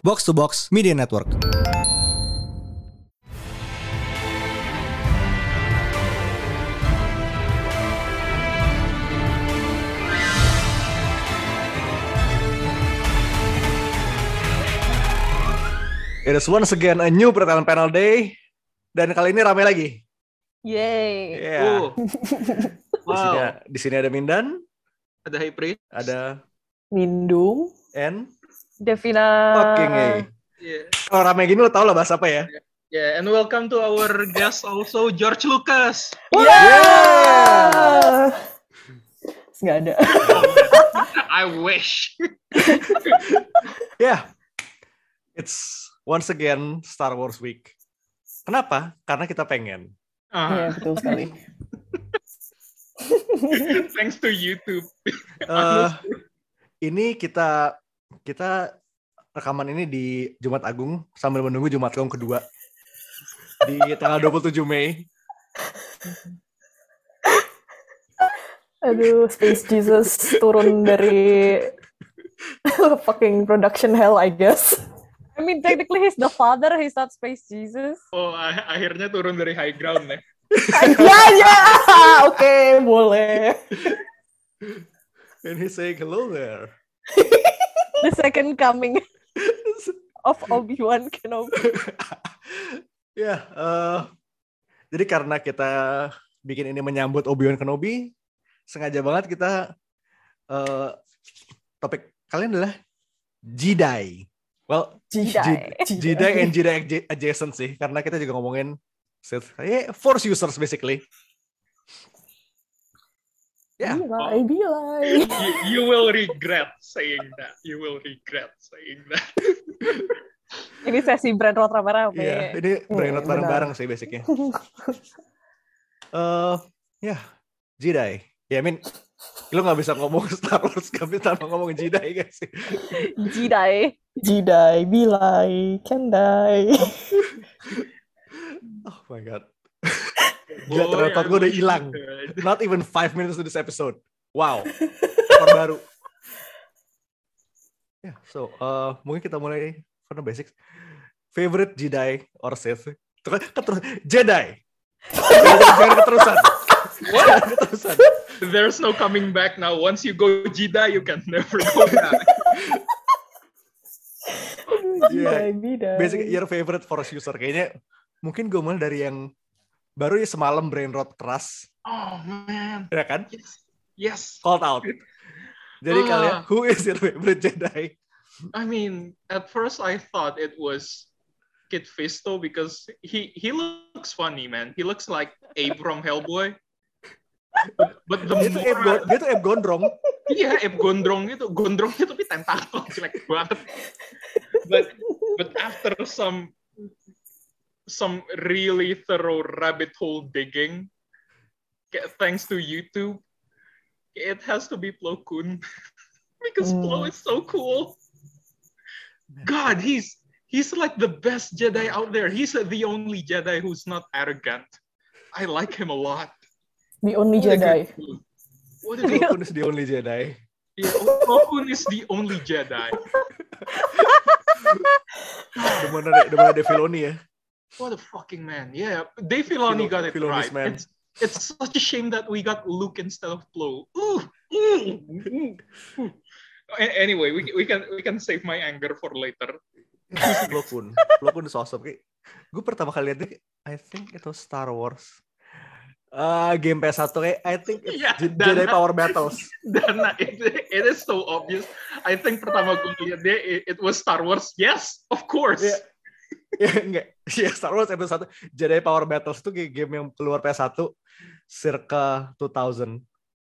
Box to Box Media Network. It is once again a new pertanyaan panel day dan kali ini ramai lagi. Yay. Yeah. Di sini, wow. di sini ada Mindan, Ada priest. ada Mindung. N, Devina. fucking A. Yeah. Kalau ramai gini lo tau lah bahasa apa ya? Yeah, and welcome to our guest also George Lucas. Yeah. Nggak ada. I wish. Yeah. It's once again Star Wars Week. Kenapa? Karena kita pengen. Iya, Ah, betul sekali. thanks to YouTube. Eh, ini kita kita rekaman ini di Jumat Agung sambil menunggu Jumat Agung kedua di tanggal 27 Mei. Aduh, Space Jesus turun dari fucking production hell, I guess. I mean, technically he's the father, he's not Space Jesus. Oh, ah- akhirnya turun dari high ground ya. ya, ya. Oke, boleh. And he's saying hello there. The second coming of Obi-Wan Kenobi. ya, eh, jadi karena kita bikin ini menyambut Obi-Wan Kenobi, sengaja banget kita eh, topik kalian adalah Jedi. Well, Jedi. Jedi, Jedi and Jedi adja- adjacent sih, karena kita juga ngomongin Sith, yeah, Force users basically. Ya, Bilai, bilai. You, you will regret saying that. You will regret saying that. Ini sesi brand rot rame-rame. Iya, ini brainrot benar. bareng-bareng sih basicnya. Eh, ya, Jedi. Ya, I mean, lu nggak bisa ngomong Star Wars gak bisa ngomong Jedi guys. Jedi. Jidai, bilai, kendai. Oh my god. Gila, ternyata gue udah hilang. Not even five minutes to this episode. Wow. Skor baru. Ya, so, eh, mungkin kita mulai from the basics. Favorite Jedi or Sith? Terus, terus Jedi. Jangan keterusan. Jangan keterusan. There's no coming back now. Once you go Jedi, you can never go back. Bidai. Basic your favorite Force user kayaknya mungkin gue mulai dari yang baru ya semalam brain rot keras, Oh man. ya kan? Yes. Yes. Called out. Jadi Ah. kalian, who is your favorite Jedi? I mean, at first I thought it was Kit Fisto because he he looks funny, man. He looks like Abe from Hellboy. But, but the Dia Abe, more, dia tuh Abe Gondrong. iya Abe Gondrong itu, Gondrongnya tapi tentakel jelek banget. But but after some some really thorough rabbit hole digging, thanks to YouTube, it has to be Plo Koon because Plo Mm. is so cool. God, he's he's like the best Jedi out there. He's the only Jedi who's not arrogant. I like him a lot. The only What a Jedi. good dude. What a Plo Koon is the only Jedi. yeah, Plo Koon is the only Jedi. Udah mana, udah mana Dave Filoni ya. What a fucking man. Yeah, Dave Filoni Filo- got it Filoni's right. man. It's, it's such a shame that we got Luke instead of Plo. Ooh, ooh, ooh, Anyway, we, we can we can save my anger for later. Plo Koon is awesome. Kayak, gue pertama kali lihat dia, I think itu Star Wars. Ah, game PS1 kayak, I think it's Yeah, Jedi Power Battles. Dan uh, it, it is so obvious. I think pertama gue lihat dia, it, it was Star Wars. Yes, of course. Yeah. ya enggak. Ya Star Wars episode 1 Jedi Power Battles itu kayak game yang keluar PS1 circa 2000.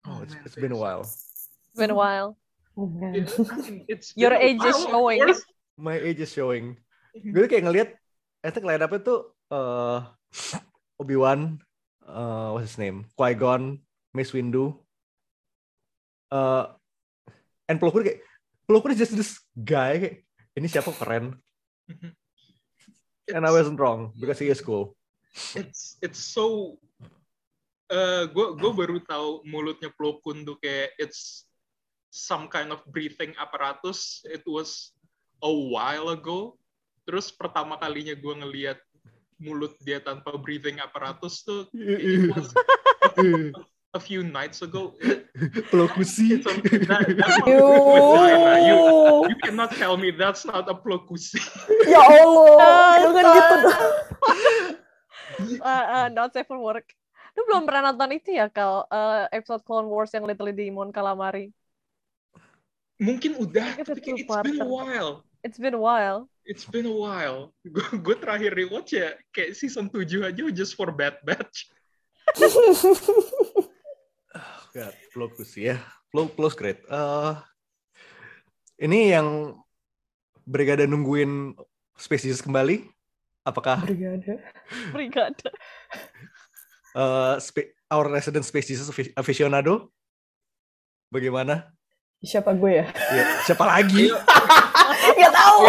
Oh, it's, man, it's been a while. It's been a while. It- it's Your age is showing. My age is showing. Gue tuh kayak ngeliat, I think line up-nya tuh eh, Obi-Wan, eh, what's his name? Qui-Gon, Mace Windu, eh and Plo Koon kayak, Plo Koon is just this guy, kayak, ini siapa keren. And I wasn't wrong, because he is cool. it's it's so uh gue baru tahu mulutnya Plo Koon tuh kayak it's some kind of breathing apparatus it was a while ago. Terus pertama kalinya gue ngeliat mulut dia tanpa breathing apparatus tuh it was a few nights ago. Plokusi. That, vagina. You, you cannot tell me that's not a plokusi. Ya Allah, Ah, jangan gitu dong. Uh, uh, not safe for work. Lu belum pernah nonton itu ya, Kal? Uh, episode Clone Wars yang Little Demon Calamari. Mungkin udah, tapi kayak it's been a while. It's been a while. It's been a while. Gue terakhir rewatch ya kayak season 7 aja just for Bad Batch. God, Plokusi ya. Plo, close great. Eh, ini yang Brigada nungguin spesies kembali. Apakah Brigade. Brigada. eh, spe- our resident species afi- aficionado? Bagaimana? Siapa gue ya? Ya, siapa lagi? Gak tahu.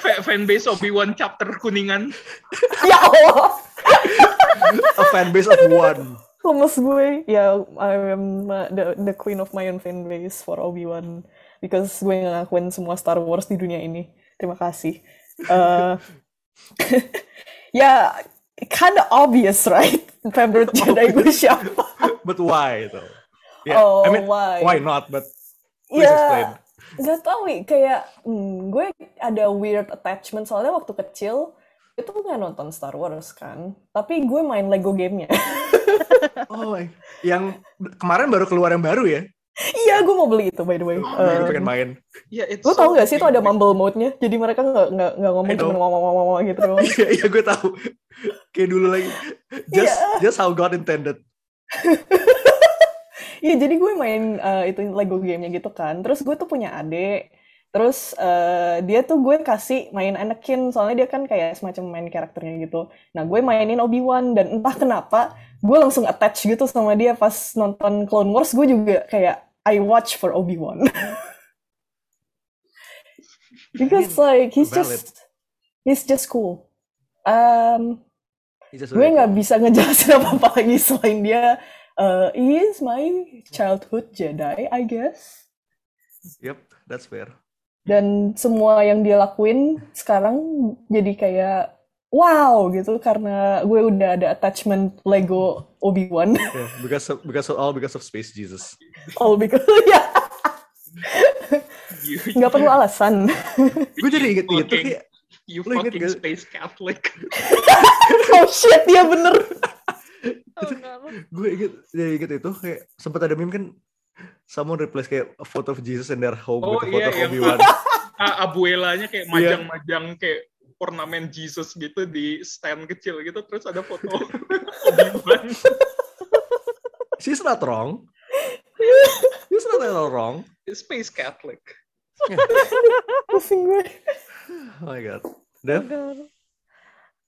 Fa- Fanbase Obi-Wan chapter Kuningan. ya Allah. A fanbase of one. Lemes gue. Ya, I am uh, the, the queen of my own fan base for Obi-Wan. Because gue ngelakuin semua Star Wars di dunia ini. Terima kasih. Uh, ya, kinda obvious, right? Favorite Jedi gue siapa? But why though? Yeah, Oh, I mean, why? why not? But please explain. Gak tau wi, kayak hmm, gue ada weird attachment soalnya waktu kecil itu nggak nonton Star Wars kan, tapi gue main Lego gamenya. Oh, yang kemarin baru keluar yang baru ya? iya, gue mau beli itu by the way. Gue juga Um, pengen main. Ya, it's lo tau gak sih itu ada mumble mode-nya, jadi mereka nggak nggak nggak ngomong cuma ngomong-ngomong gitu doang. Iya, iya gue tahu. Kayak dulu lagi. Just, Iya. just how God intended. Iya, jadi gue main uh, itu Lego gamenya gitu kan. Terus gue tuh punya adik. Terus uh, dia tuh gue kasih main Anakin, soalnya dia kan kayak semacam main karakternya gitu. Nah, gue mainin Obi-Wan dan entah kenapa gue langsung attach gitu sama dia pas nonton Clone Wars. Gue juga kayak I watch for Obi-Wan. Because like he's Valid. just he's just cool. Um, just gue nggak bisa ngejelasin apa-apa lagi selain dia uh, he is my childhood Jedi, I guess. Yep, that's fair. Dan semua yang dia lakuin sekarang jadi kayak wow gitu karena gue udah ada attachment Lego Obi-Wan. Yeah, because of, because of all because of Space Jesus. All because ya You, nggak perlu alasan. Gue jadi inget inget tuh kayak you Lo fucking gak? space Catholic. oh shit, dia bener. Oh, enggak. gue inget jadi inget itu kayak sempat ada meme kan someone replace kayak a photo of Jesus in their home Oh, with a photo iya, of Obi-Wan. Abuelanya kayak Iya. majang-majang kayak ornamen Jesus gitu di stand kecil gitu terus ada foto Obi-Wan. She's not wrong. She's not at all wrong. Space Catholic. Pusing gue. Oh my god. Oh, Dev? God.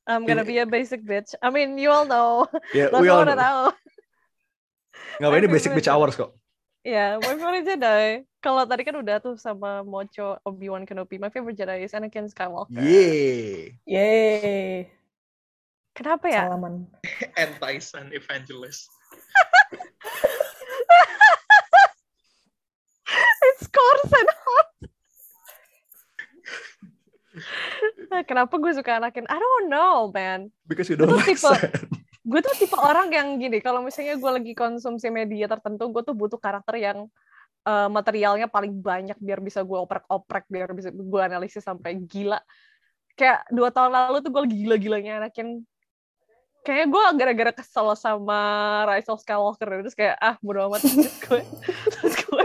I'm gonna be a basic bitch. I mean, you all know. Ya, Lo we all know. tahu. Ngapain ini basic bitch hours kok. Ya, my favorite Jedi. Kalau tadi kan udah tuh sama Mocho, Obi-Wan Kenobi. My favorite Jedi is Anakin Skywalker. Yeay. Yeay. Kenapa ya? Salaman. Anti-Sun Evangelist. It's coarse and hot. Kenapa gue suka Anakin? I don't know, man. Because you don't Itu like tipe-. Gue tuh tipe orang yang gini, kalau misalnya gue lagi konsumsi media tertentu, gue tuh butuh karakter yang eh, materialnya paling banyak biar bisa gue oprek-oprek, biar bisa gue analisis sampai gila. Kayak dua tahun lalu tuh gue lagi gila-gilanya Anakin. Kayaknya gue gara-gara kesel sama Rise of Skywalker, terus kayak, ah bodo amat. Terus gue, terus gue,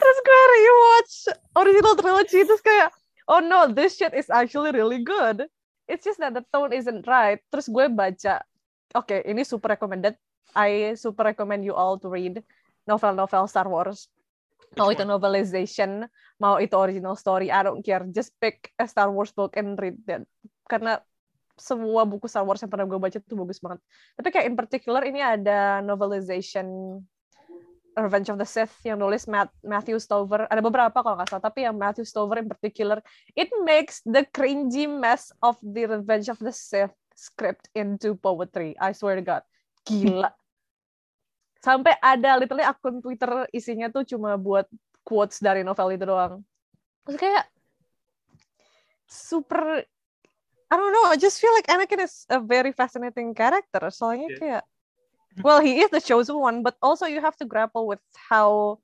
terus gue rewatch original trilogy, terus kayak, oh no, this shit is actually really good it's just that the tone isn't right. Terus gue baca, oke, ini super recommended. I super recommend you all to read novel-novel Star Wars. Mau itu novelization, mau itu original story, I don't care. Just pick a Star Wars book and read that. Karena semua buku Star Wars yang pernah gue baca tuh bagus banget. Tapi kayak in particular ini ada novelization Revenge of the Sith yang nulis Matt, Matthew Stover. Ada beberapa kalau nggak salah, tapi yang Matthew Stover in particular, it makes the cringy mess of the Revenge of the Sith script into poetry. I swear to God. Gila. Sampai ada literally akun Twitter isinya tuh cuma buat quotes dari novel itu doang. Terus kayak, super I don't know, I just feel like Anakin is a very fascinating character. Soalnya Yeah. kayak well, he is the chosen one, but also you have to grapple with how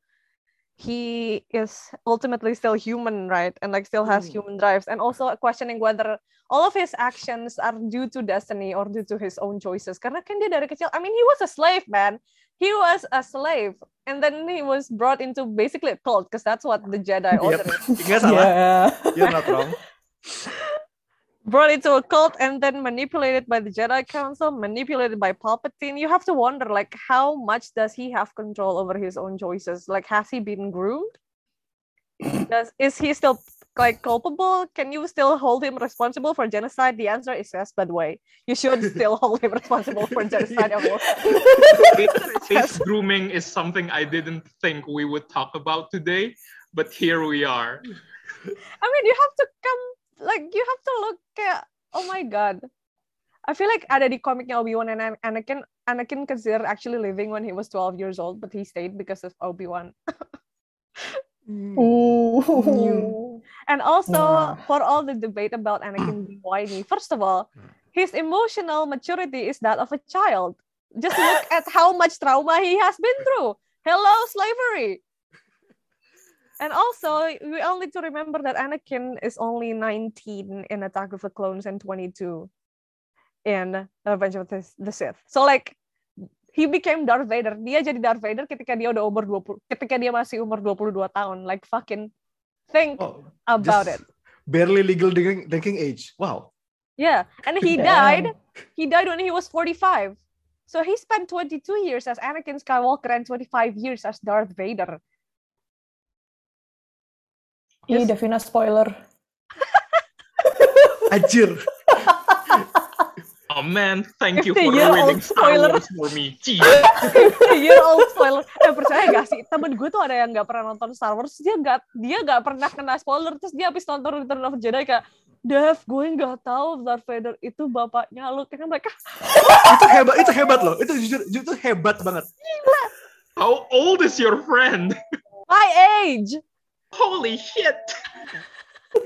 he is ultimately still human, right? And like still has Hmm. human drives. And also questioning whether all of his actions are due to destiny or due to his own choices. Karena kan dia dari kecil, I mean, he was a slave, man. He was a slave. And then he was brought into basically a cult, because that's what the Jedi Yep. ordered. Nggak. Yeah. You're not wrong. brought into a cult and then manipulated by the Jedi Council, manipulated by Palpatine. You have to wonder, like, how much does he have control over his own choices? Like, has he been groomed? Does is he still like culpable? Can you still hold him responsible for genocide? The answer is yes. By the way, you should still hold him responsible for genocide. Face grooming is something I didn't think we would talk about today, but here we are. I mean, you have to come like you have to look at oh my god. I feel like ada di komiknya Obi-Wan and An- Anakin Anakin considered actually living when he was 12 years old, but he stayed because of Obi-Wan. Mm. Ooh. Mm. And also Wow. for all the debate about Anakin being whiny, first of all, mm. his emotional maturity is that of a child. Just look at how much trauma he has been through. Hello, slavery. And also, we all need to remember that Anakin is only 19 in Attack of the Clones and 22 in Revenge of the, the Sith. So like he became Darth Vader. Dia jadi Darth Vader ketika dia udah umur 20 ketika dia masih umur 22 tahun. Like fucking think Oh, about it. Barely legal drinking, drinking age. Wow. Yeah, and he Damn. died. He died when he was 45. So he spent 22 years as Anakin Skywalker and 25 years as Darth Vader. Ih, Devina spoiler. Anjir. Oh man, thank you 50 for ruining Star spoiler. Wars for me. Year old spoiler. Eh percaya gak sih? Temen gue tuh ada yang gak pernah nonton Star Wars. Dia gak dia gak pernah kena spoiler. Terus dia habis nonton Return of Jedi kayak Dev, gue nggak tahu Darth Vader itu bapaknya lu. Karena mereka itu hebat, itu hebat loh. Itu jujur, jujur itu hebat banget. How old is your friend? my age. Holy shit!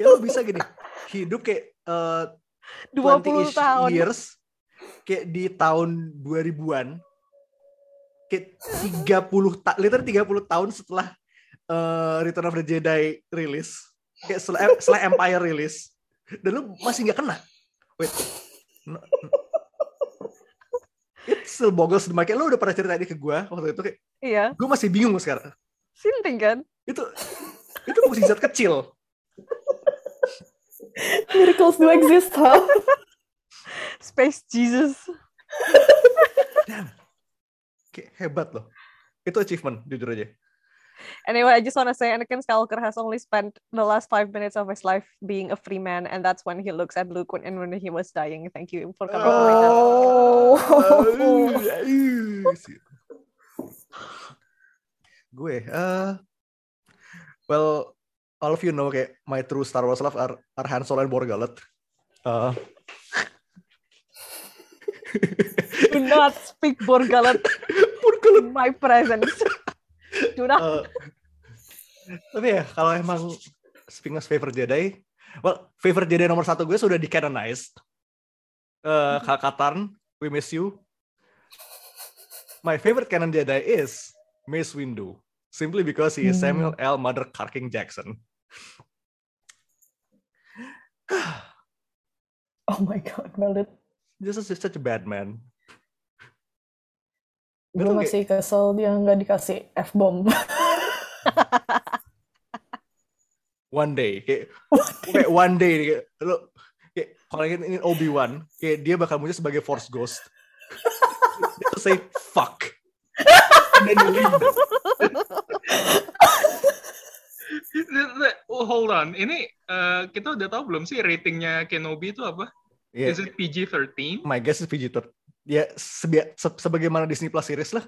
Ya lo bisa gini, hidup kayak eh, 20 20-ish tahun. years kayak di tahun 2000-an kayak 30 ta literally 30 tahun setelah eh, Return of the Jedi rilis kayak setelah, setelah Empire rilis dan lu masih nggak kena wait no, no. it still boggles the. Kayak lu udah pernah cerita ini ke gue waktu itu kayak Iya, gue masih bingung sekarang sinting kan? itu itu mukjizat kecil Miracles do exist, huh? Space Jesus. Damn. kayak hebat loh itu achievement jujur aja Anyway, I just want to say Anakin Skywalker has only spent the last five minutes of his life being a free man, and that's when he looks at Luke when, and when he was dying. Thank you for coming. Oh. gue eh well all of you know kayak my true Star Wars love are, are Han Solo and Borgalet Eh, Do not speak Borgalet in my presence. Do not. eh, tapi ya kalau emang speaking of favorite Jedi well favorite Jedi nomor satu gue sudah di canonized uh, Kak Katarn we miss you. My favorite canon Jedi is Mace Windu simply because he is Hmm. Samuel L. Mother Karking Jackson Oh my god, valid. This is such a bad man. Gue masih kesel dia nggak dikasih F-bomb. One day, kayak, kayak one day, kayak, lo, kayak kalau ini Obi Wan, kayak dia bakal muncul sebagai Force Ghost. Dia say fuck, and then you leave. Oh, hold on, ini eh, kita udah tahu belum sih ratingnya Kenobi itu apa? Yeah, Is it PG-13? my guess is PG thirteen. Ya, sebi- se- sebagaimana Disney Plus series lah.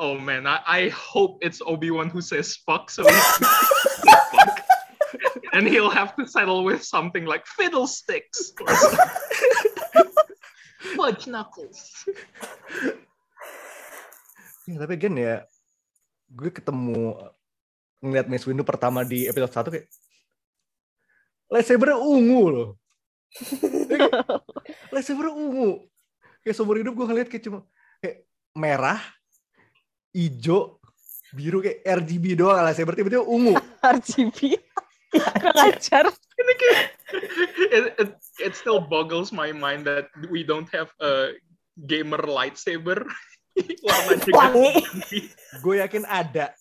Oh man, I, I hope it's Obi-Wan who says fuck so fuck. And he'll have to settle with something like fiddlesticks. Fudge knuckles. Ya, tapi again ya, gue ketemu ngeliat Mace Windu pertama di episode 1 kayak lightsaber ungu loh. lightsaber ungu. Kayak seumur hidup gue ngeliat kayak cuma kayak merah, hijau, biru kayak RGB doang lightsaber tiba-tiba ungu. RGB. Kurang ajar. it, it, it still boggles my mind that we don't have a gamer lightsaber. Wangi. Gue yakin ada.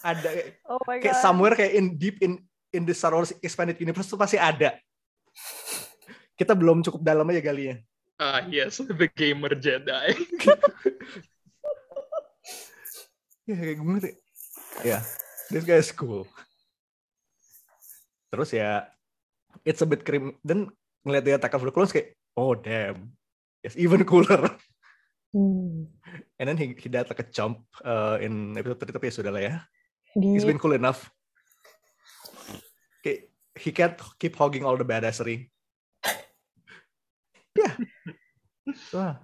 ada kayak, Oh my kayak god. somewhere kayak in deep in in the Star Wars expanded universe tuh pasti ada. Kita belum cukup dalam aja galinya. Ah, yes, the gamer Jedi. Ya kayak gue ngerti. Ya, this guy is cool. Terus ya, it's a bit cream. Dan ngeliat dia Attack of the Clones kayak, oh damn. Yes, even cooler. Hmm. And then he, he died like a chump uh, in episode 3, tapi ya sudah lah ya. Di He's been cool enough. Kayak, he can't keep hogging all the badassery. Yeah. Wah,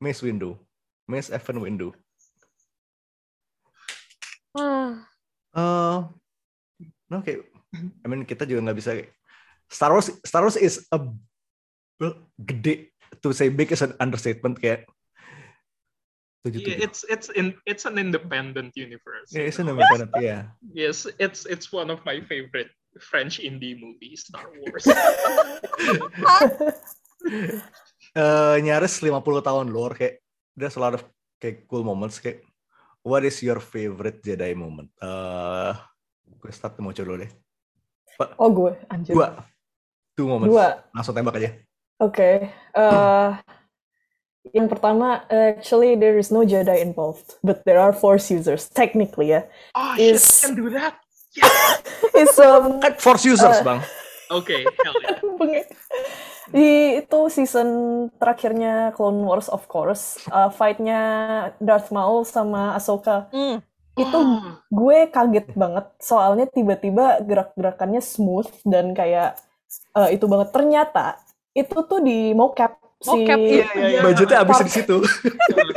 Miss Windu. Miss Evan Windu. Ah, Uh, no kayak, I mean kita juga nggak bisa. Star Wars, Star Wars is a well, gede. To say big is an understatement kayak. Tujuh Yeah, it's it's in it's an independent universe. Yeah, it's an independent, yeah. Yes, it's it's one of my favorite French indie movies, Star Wars. Eh, nyaris 50 tahun lore kayak there's a lot of kayak cool moments kayak what is your favorite Jedi moment? Eh, gue start mau coba dulu deh. Oh gue, anjir. Dua. Two moments. Dua. Langsung tembak aja. Oke. eh, yang pertama, actually there is no Jedi involved, but there are Force users technically ya. oh shit, Is- I can do that. It's um, Kan Force users, Eh. Bang. Okay, hell yeah. Di itu season terakhirnya Clone Wars of course, uh, fight-nya Darth Maul sama Ahsoka. hmm. Itu gue kaget banget soalnya tiba-tiba gerak-gerakannya smooth dan kayak uh, itu banget. Ternyata itu tuh di mocap si Mocap, iya, iya, iya. Budgetnya habis di situ.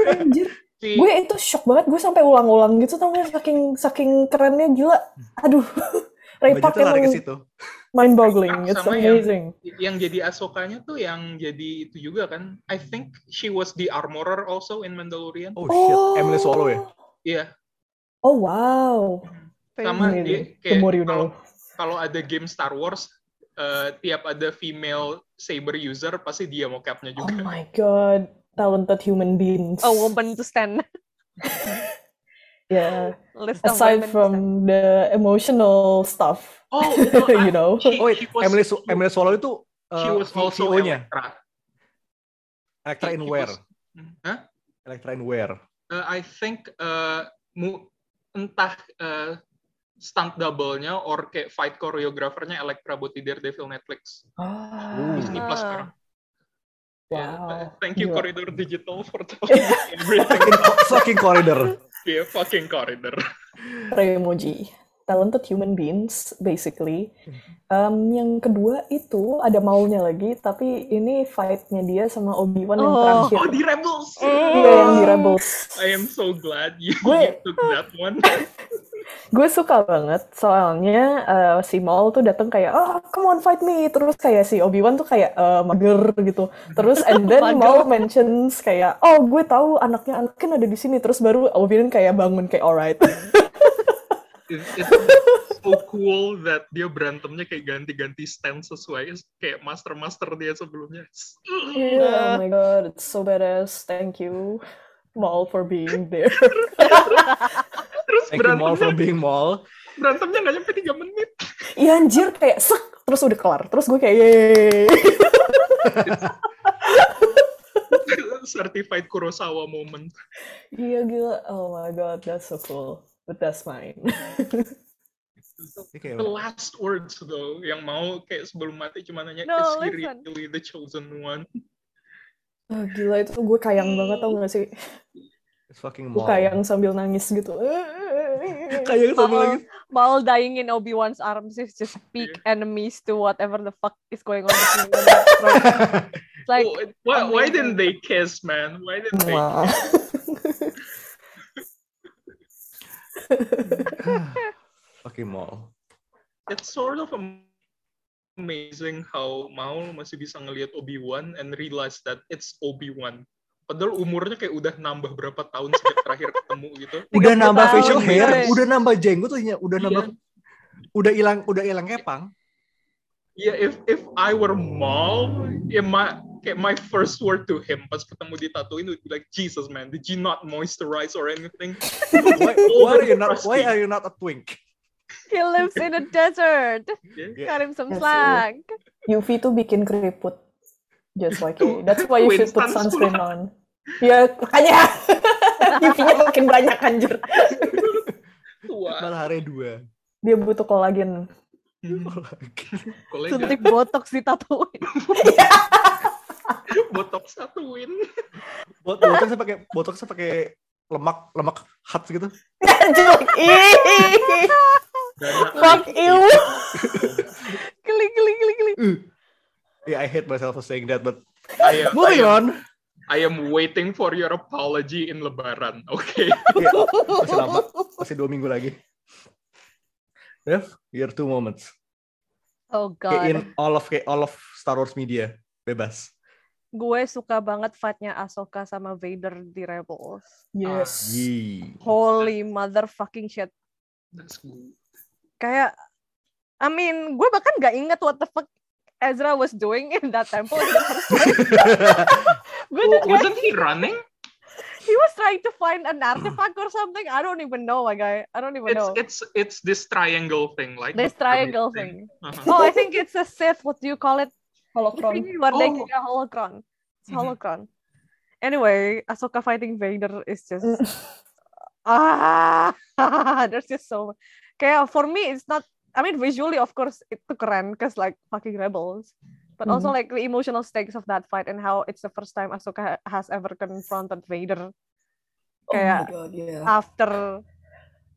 Anjir, si- gue itu shock banget gue sampai ulang-ulang gitu tau gak saking saking kerennya gila. Aduh. Ray Park emang situ. mind boggling. It's sama yang- amazing. yang jadi Ahsokanya tuh yang jadi itu juga kan. I think she was the armorer also in Mandalorian. Oh shit, Emily Swallow ya? Iya, Oh wow. sama Amazing. dia kayak kalau ada game Star Wars eh, tiap ada female saber user pasti dia mocapnya Oh juga. my god, talented human beings. A woman to stand. Yeah. List Aside stand. from the emotional stuff, Oh, no, you know. she- Oh wait, she was- Emily, Su- Emily Swallow itu she uh, was also VO-nya. Elektra. Elektra in Where? was- Hah? Elektra in Where? Uh, I think uh, mu- entah uh, stunt double-nya or kayak fight choreographer-nya Elektra buat di Daredevil Netflix. Ah, Disney Plus sekarang. Yeah, wow. thank you Gila. Corridor Digital for telling me everything. Fucking, fucking corridor. yeah, fucking Corridor. Remoji. Talented human beings, basically. Um, yang kedua itu ada maunya lagi, tapi ini fight-nya dia sama Obi-Wan yang Oh. terakhir. Oh, di Rebels! Iya, yang di Rebels. I am so glad you, Gue- you took that one. Gue suka banget, soalnya uh, si Maul tuh datang kayak, oh, come on fight me. Terus kayak si Obi-Wan tuh kayak uh, mager gitu. Terus and then. Maul mentions kayak, oh gue tahu anaknya Anakin ada di sini. Terus baru Obi-Wan kayak bangun kayak alright. It- it's so cool that dia berantemnya kayak ganti-ganti stance sesuai kayak master-master dia sebelumnya. Yeah, oh my god, it's so badass. Thank you, Maul, for being there. Terus Thank you Maul for berantemnya, being Maul. berantemnya nggak nyampe 3 menit. Iya anjir, kayak sek, terus udah kelar. Terus gue kayak, yeay. Certified Kurosawa moment. Iya gila, oh my god, that's so cool. But that's mine. The last words though, yang mau kayak sebelum mati cuma nanya, No, is he really the chosen one? Ah, gila itu gue kayang banget tau gak sih? It's fucking Gue Maul. kayang sambil nangis gitu. Kayang sama Maul, lagi. Maul dying in Obi-Wan's arms is just peak enemies to whatever the fuck is going on between them. It's like, it- why, why didn't they kiss, man? Why didn't they? Wah. fucking Maul. It's sort of amazing how Maul masih bisa ngelihat Obi-Wan and realize that it's Obi-Wan. Padahal umurnya kayak udah nambah berapa tahun sejak terakhir ketemu gitu. Udah 30 nambah tahun, facial hair, guys. udah nambah jenggot tuh ya, udah Iya. nambah udah hilang udah hilang kepang. Yeah, if if I were Maul, yeah, my kayak my first word to him pas ketemu di Tatooine would be like, Jesus man, did you not moisturize or anything? Why, why are you not why are you not a twink? He lives in a desert. Yeah. Got him some Yes, slack. UV tuh bikin keriput. Just like it. That's why you should put sunscreen on. Ya, makanya. UV-nya makin banyak anjir. Tua. Matahari dua. Dia butuh kolagen. Kolega Suntik botox di Tatooine. botox satuin. Bot botoxnya pakai botoxnya pakai lemak lemak hot gitu. Anjir. Fuck you. Geli, geli, geli, geli. Uh. Yeah, I hate myself for saying that, but I I moving on. I am waiting for your apology in Lebaran. Okay. Ya, masih lama, masih dua minggu lagi. Yeah, year two moments. Oh Kayak in god. all of kayak all of Star Wars media bebas. Gue suka banget fight-nya Ahsoka sama Vader di Rebels. Yes. Yee. Holy motherfucking shit. That's good. Kayak, I mean, gue bahkan gak inget what the fuck Ezra was doing in that temple. in the first place. gue just kayak, Wasn't he running? he was trying to find an artifact or something. I don't even know, my guy. I don't even It's know. it's it's this triangle thing, like This triangle pyramid thing. Uh-huh. Oh, I think it's a Sith. What do you call it? Holocron. Thingy where they Oh. yeah, holocron. It's Mhm. holocron. Anyway, Ahsoka fighting Vader is just ah, there's just so kayak for me it's not. I mean, visually of course itu keren because like fucking rebels, but also Mhm. like the emotional stakes of that fight and how it's the first time Ahsoka has ever confronted Vader Oh my kayak god, yeah. after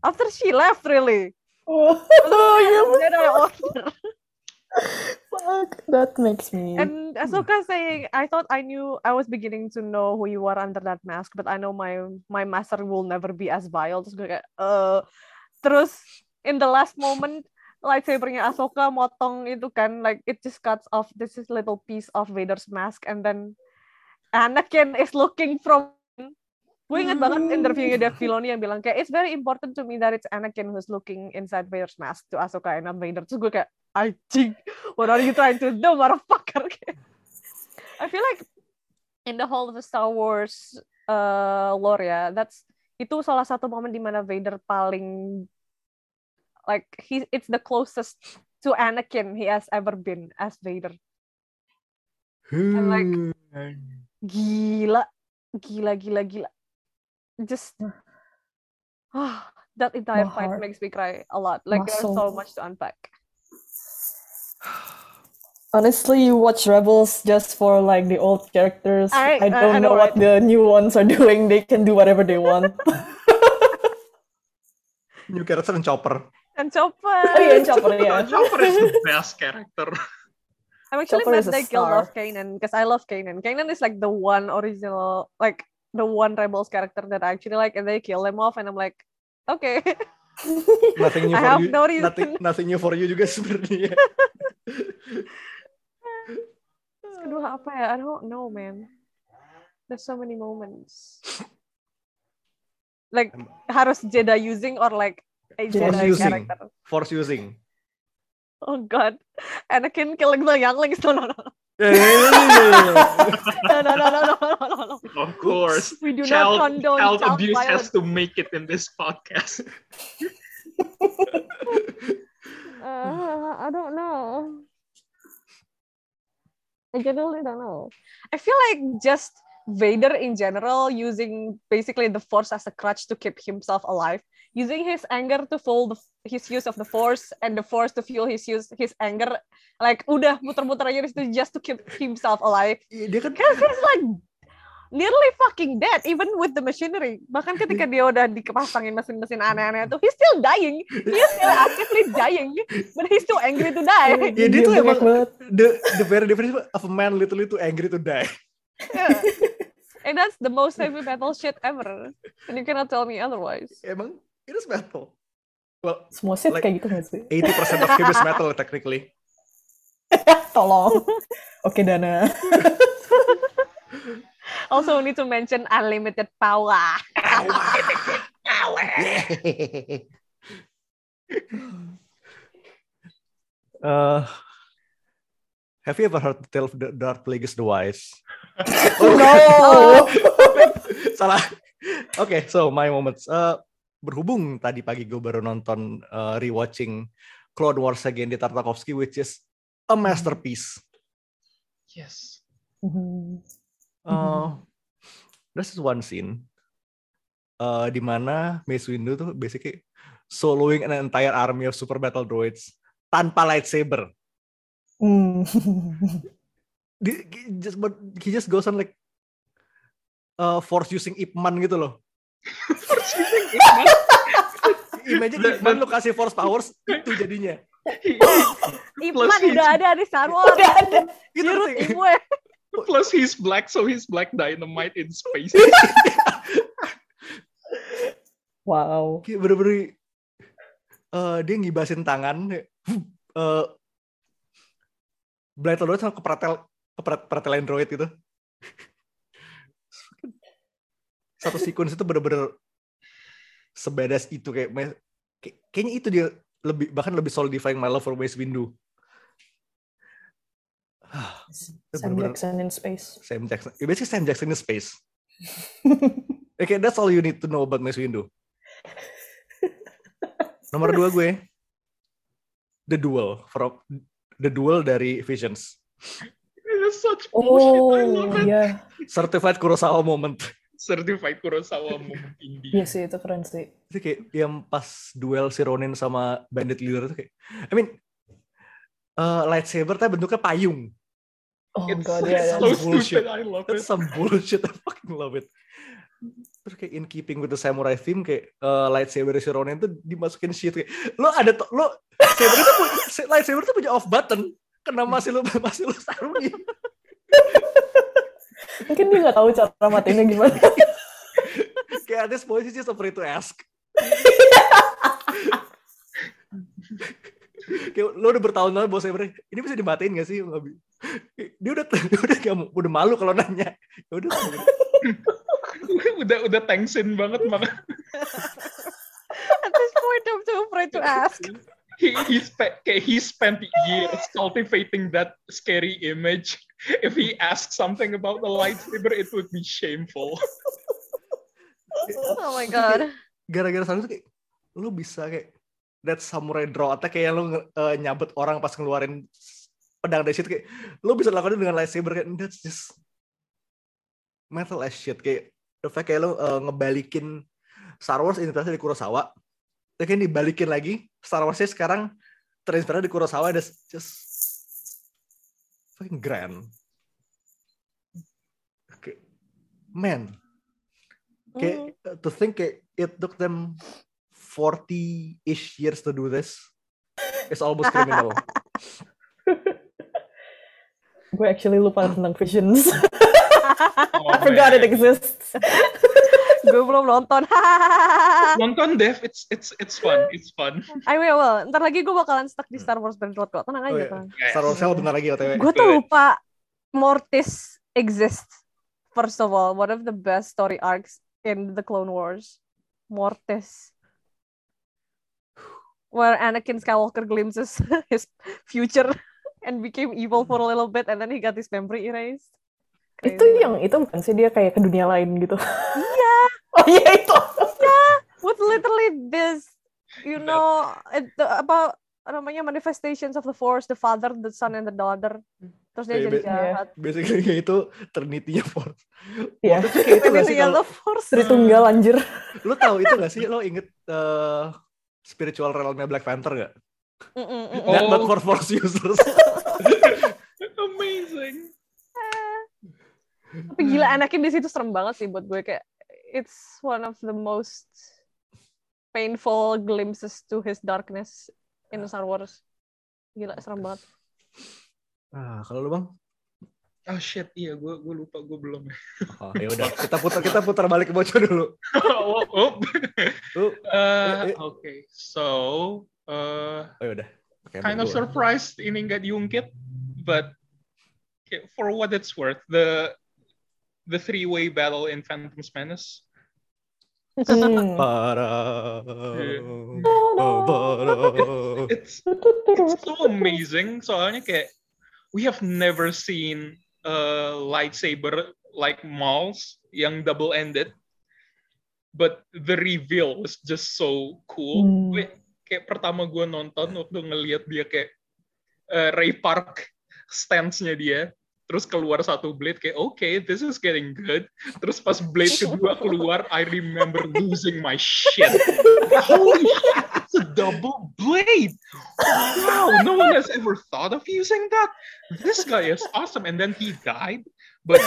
after she left really. Oh, yeah, fuck. That makes me. And Ahsoka saying, I thought I knew I was beginning to know who you are under that mask, but I know my my master will never be as vile. Terus gue kayak, eh terus in the last moment lightsabernya Ahsoka motong itu kan, like it just cuts off this is little piece of Vader's mask, and then Anakin is looking from Gue ingat banget interviewnya Dave Filoni yang bilang kayak it's very important to me that it's Anakin who's looking inside Vader's mask to Ahsoka and not Vader. Terus gue kayak anjing, what are you trying to do, motherfucker? I feel like in the whole of the Star Wars uh, lore ya, that's itu salah satu momen di mana Vader paling like he it's the closest to Anakin he has ever been as Vader. And like gila, gila, gila, gila. Just ah, that entire My fight heart. makes me cry a lot. Like there's so much to unpack. Honestly, you watch Rebels just for like the old characters. I- I- I, don't I know, know what the new ones are doing. They can do whatever they want. New character and Chopper. And Chopper. oh yeah, Chopper, yeah. Chopper is the best character. I'm actually Chopper mad killed star. off Kanan because I love Kanan. Kanan is like the one original, like the one Rebels character that I actually like, and they kill him off, and I'm like, okay. Nothing new I for have you. no reason. Nothing, nothing new for you juga sebenarnya. Kedua apa ya? I don't know, man. There's so many moments. Like harus Jedi using or like force using character. force using oh god Anakin killing the younglings no no no no, no, no, no, no, no, no. Of course. We do child, not condone child, child abuse violence. has to make it in this podcast. uh, I don't know. I generally don't know. I feel like just Vader in general using basically the Force as a crutch to keep himself alive, using his anger to fuel the, his use of the Force and the Force to fuel his use his anger. Like udah muter-muter aja di situ just to keep himself alive. Iya, dia kan Because he's like nearly fucking dead even with the machinery. Bahkan ketika dia udah dipasangin mesin-mesin aneh-aneh itu, he's still dying. He's still actively dying, but he's too angry to die. Ya, dia tuh banyak emang- the the very difference of a man literally too angry to die. Yeah. And that's the most heavy metal shit ever. And you cannot tell me otherwise. Emang it is metal. Well, Semua set Like- kayak gitu nggak sih? 80% of him is metal technically. Tolong. Oke, Dana. Also need to mention unlimited power. Uh, have you ever heard the tale of the Dark Plagueis the Wise? No. Salah. Oke, so my moments. Uh, berhubung tadi pagi gue baru nonton uh, rewatching Clone Wars again di Tartakovsky, which is a masterpiece. Yes. Uh, this one scene uh, di mana Mace Windu tuh basically soloing an entire army of super battle droids tanpa lightsaber. Hmm. Di- he just but he just goes on like uh, force using Ip Man gitu loh. Imagine That- Ip Man that- lo kasih force powers itu jadinya. Ipman Plus he's- udah ada di Star Wars. Udah ada. Gitu. Plus he's black, so he's black dynamite in space. Wow. Kayak bener-bener eh, dia ngibasin tangan uh, Battle Droid sama kepretel pretelin droid gitu. Satu sequence itu bener-bener sebedas itu kayak kayaknya itu dia lebih bahkan lebih solidifying my love for Mace Windu. Sam bener-bener- Jackson in space. Sam Jackson. Ya, basically Sam Jackson in space. Oke, that's all you need to know about Mace Windu. Nomor dua gue, The Duel from The Duel dari Visions. It's such bullshit. I love Oh, it. iya. Certified Kurosawa moment. Certified Kurosawa moment indie. Iya sih, itu keren sih. Itu kayak yang pas duel si Ronin sama Bandit Leader itu kayak, I mean, uh, lightsaber tapi bentuknya payung. Oh It's god, like yeah, so yeah. bullshit. stupid. I love it. some bullshit. I fucking love it. Terus kayak in keeping with the samurai theme kayak uh, lightsaber si Ronin tuh dimasukin shit kayak lo ada to- lo saber itu punya, lightsaber itu punya off button. Kenapa masih lo masih lo sarungin? Mungkin dia nggak tahu cara matiinnya gimana. kayak he's just afraid to ask. kayak lo udah bertahun-tahun bawa saber ini bisa dimatiin gak sih? Dia udah dia udah gak, mau- udah malu kalau nanya. Ya udah. udah udah tensin banget maka At this point, I'm too afraid to ask. He he spent he spent years cultivating that scary image. If he asked something about the lightsaber, it would be shameful. Oh my god. gara-gara sana tuh kayak lu bisa kayak that samurai draw attack kayak lu eh, nyabet orang pas ngeluarin pedang dari situ kayak lu bisa lakukan dengan lightsaber kayak that's just metal as shit kayak the fact kayak lu eh, ngebalikin Star Wars inspirasi dari Kurosawa terus kayak dibalikin lagi Star Warsnya sekarang terinspirasi dari Kurosawa that's just fucking grand Kayak, man kayak uh, to think kayak it took them 40-ish years to do this is almost criminal. Gue actually lupa tentang Visions. Oh, I forgot man. it exists. Gue belum nonton. Nonton Dev, it's it's it's fun. It's fun. I will. Ntar lagi gue bakalan stuck di Star Wars Battlefront kok. Tenang Oh, aja. iya. tenang. Star Wars Hell bentar lagi OTW. Gue tuh lupa Mortis exists. First of all, one of the best story arcs in the Clone Wars. Mortis. Where Anakin Skywalker glimpses his future and became evil for a little bit and then he got his memory erased. itu Crazy. yang itu bukan sih dia kayak ke dunia lain gitu. Iya. Oh iya itu. with literally this, you know, it, the, apa namanya manifestations of the force, the father, the son, and the daughter. Terus dia Iya, jadi jahat. Basically kayak itu ternitinya Force. Iya. Waktu itu kayak itu gak sih Trinity kalau the force. Tritunggal anjir. lu tahu itu gak sih lo inget eh, spiritual realmnya Black Panther gak? Mm, mm, mm, Oh. That but for Force users. Amazing. Tapi gila Anakin di situ serem banget sih buat gue kayak it's one of the most painful glimpses to his darkness in Star Wars. Gila serem banget. ah, kalau lu bang? Oh shit, iya gue gue lupa gue belum. Oh, ya udah kita putar kita putar balik ke bocor dulu. oh, oh. Uh, Eh, eh. okay, so uh, oh ya udah. Oke, kind of surprised ini nggak diungkit but okay, for what it's worth, the the three way battle in Phantom's Menace. Para. It's it's so amazing. Soalnya kayak we have never seen a lightsaber like Maul's yang double ended, but the reveal was just so cool. Hmm. Gue- kayak pertama gue nonton waktu ngelihat dia kayak eh, Ray Park stance-nya dia terus keluar satu blade kayak okay this is getting good. Terus pas blade kedua keluar I remember losing my shit. Holy shit it's a double blade. Wow no one has ever thought of using that. This guy is awesome. And then he died but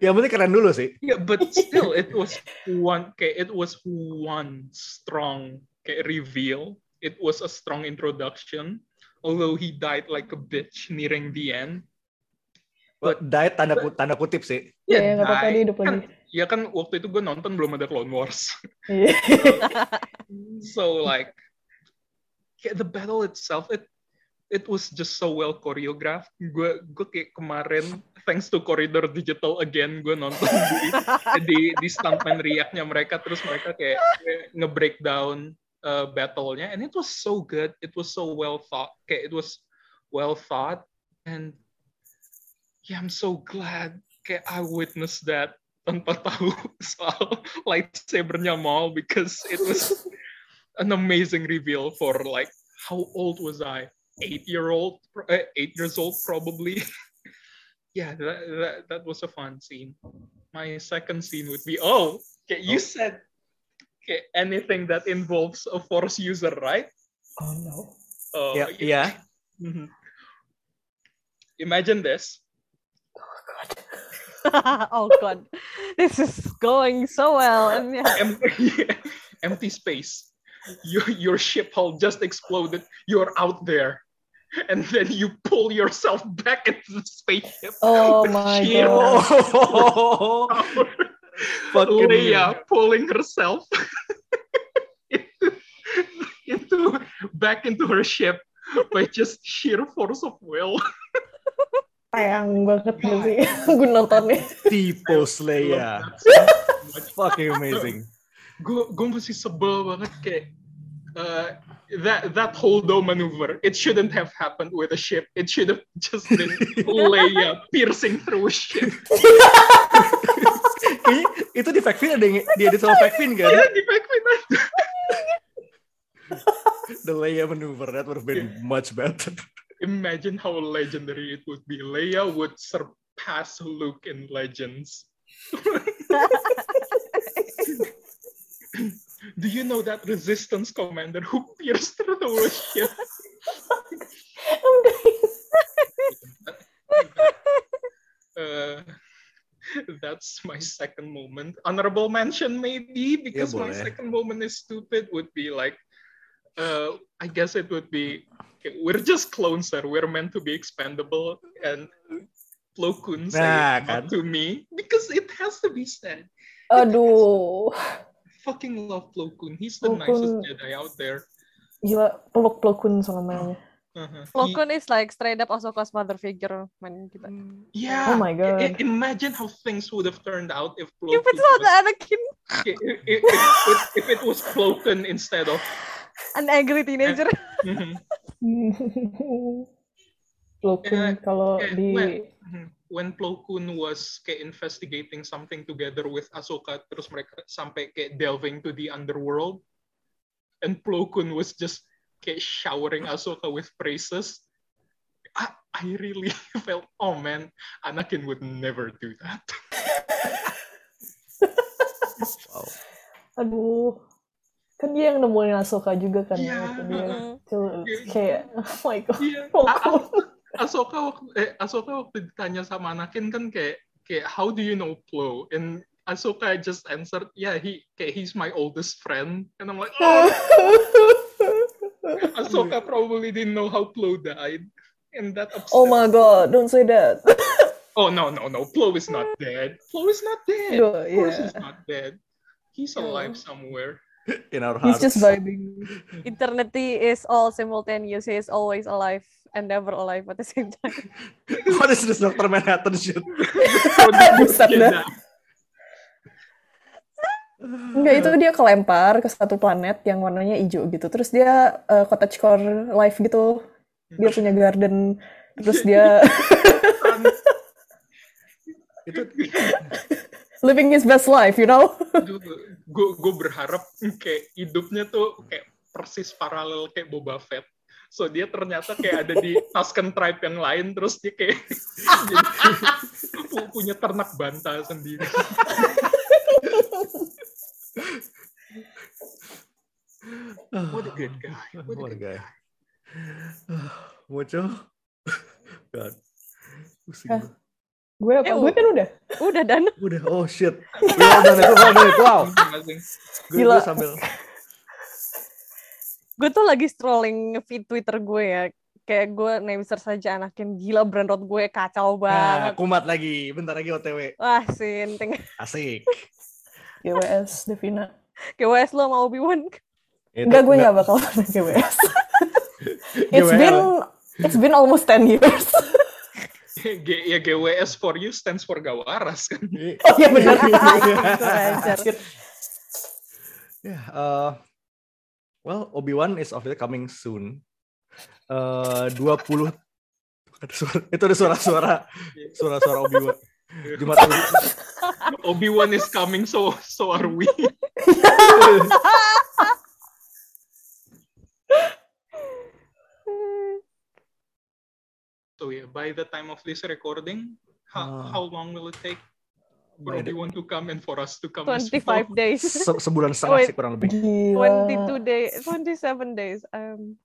Yang penting keren dulu sih. yeah but still it was one kayak it was one strong kayak reveal. It was a strong introduction although he died like a bitch nearing the end But diet tanda kut- tanda kutip sih. Ya, nggak apa-apa died. dia hidup kan, lagi. ya kan waktu itu gue nonton belum ada Clone Wars Iya. so like kayak the battle itself it it was just so well choreographed gue gue kayak kemarin thanks to Corridor Digital again gue nonton di di, di stuntman react-nya mereka terus mereka kayak nge-breakdown uh, battle-nya and it was so good it was so well thought kayak it was well thought and yeah I'm so glad kayak I witnessed that tanpa tahu soal lightsabernya Maul because it was an amazing reveal for like how old was I? Eight year old, uh, eight years old probably. yeah, that, that that was a fun scene. My second scene would be oh, okay, you Oh. said okay, anything that involves a force user, right? Oh no. Oh, Ya, iya. Mhm. Imagine this. oh god, oh god. this is going so well. And yeah, empty, empty space. Your your ship hull just exploded. You're out there, and then you pull yourself back into the spaceship. Oh my God. Oh, power. Fucking- Leia pulling herself into, into back into her ship by just sheer force of will. Sayang banget gak sih gue nontonnya. Tipo Slayer. Fucking amazing. gue gue masih sebel banget kayak uh, that that holdo maneuver it shouldn't have happened with a ship it should have just been Leia piercing through a ship Kayaknya itu di Factvin ada yang dia di sama Factvin kan? ya di backpin aja. The Leia maneuver that would have been much better. imagine how legendary it would be Leia would surpass Luke in Legends do you know that resistance commander who pierced through the ship uh, that's my second moment. Honorable mention maybe because my second moment is stupid would be like, uh, I guess it would be okay, we're just clones, sir. We're meant to be expendable, and Plo Koon say Nah, it kan. to me because it has to be said. Aduh. Fucking love Plo Koon. He's the Plo nicest Koon. Jedi out there. Gila, peluk-pelukun soalnya. Uh-huh. Plo He- Koon is like straight up Ahsoka's mother figure man kita. yeah. Oh my God. I- imagine how things would have turned out if Plo If it's Koon not was- Anakin, if, if, if, if it was Plo Koon instead of an angry teenager. Mhm. pelukun Eh, kalau eh, di well, Mhm. When Plo Koon was kayak investigating something together with Ahsoka, terus mereka sampai kayak delving to the underworld, and Plo Koon was just kayak showering Ahsoka with praises. I, I really felt, oh man, Anakin would never do that. Wow. aduh. Kan dia yang nemuin Ahsoka juga kan. Waktu dia tuh, Iya. kayak oh my god. Iya. Ahsoka waktu eh, Ahsoka waktu ditanya sama Anakin kan kayak kayak how do you know Plo? And Ahsoka just answered, yeah, he kayak he's my oldest friend. And I'm like, oh, Ahsoka probably didn't know how Plo died. And that upset. oh my god, don't say that. Oh no, no, no. Plo is not dead. Plo is not dead. Duh, Of course he's not dead. He's alive somewhere. in our He's hearts. just vibing. Eternity is all simultaneous. He is always alive and never alive at the same time. What is this Dr. Manhattan shit? Buset dah. Enggak, itu dia kelempar ke satu planet yang warnanya hijau gitu. Terus dia uh, cottagecore life gitu. Dia punya garden. Terus dia Itu living his best life, you know? gue gue berharap kayak hidupnya tuh kayak persis paralel kayak Boba Fett. So dia ternyata kayak ada di Tusken tribe yang lain terus dia kayak jadi punya ternak banta sendiri. What a good guy. What a What a good guy. Muncul. God. Pusing gua. Gue apa? Eh, Gue kan udah. Udah dan Udah, oh shit. Done done. Wow. Gue Gila. gue sambil gue tuh lagi scrolling feed Twitter gue ya. Kayak gue name search saja anakin gila brand road gue kacau Nah, banget. kumat lagi. Bentar lagi OTW. Wah, sinting. Asik. GWS, Devina. KWS lo sama Obi-Wan. Enggak, gue nggak bakal pernah GWS. It's GWL. been it's been almost 10 years. G- ya GWS for you stands for Gawaras kan. oh iya benar. Ya, eh, well, Obi-Wan is officially coming soon. Eh 20 ada suara, itu ada suara-suara suara-suara Obi-Wan. Jumat Obi-Wan is coming so so are we. So yeah, by the time of this recording, how, Ah. how long will it take the- Obi-Wan to come and for us to come as 25 well? days. se- sebulan setengah Wait. sih kurang lebih. Gila. 22 days, 27 days. Um,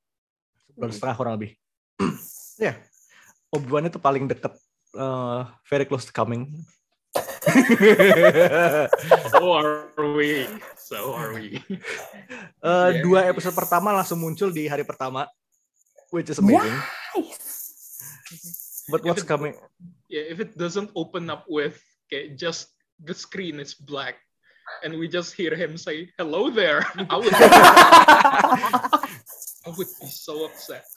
Sebulan setengah kurang lebih. ya, Obi-Wan itu paling deket. eh, very close to coming. So are we. So are we. Eh, Yeah. Dua episode pertama langsung muncul di hari pertama, which is amazing. But what's coming? Yeah, if it doesn't open up with okay, just the screen is black and we just hear him say hello there, I would I would be so upset.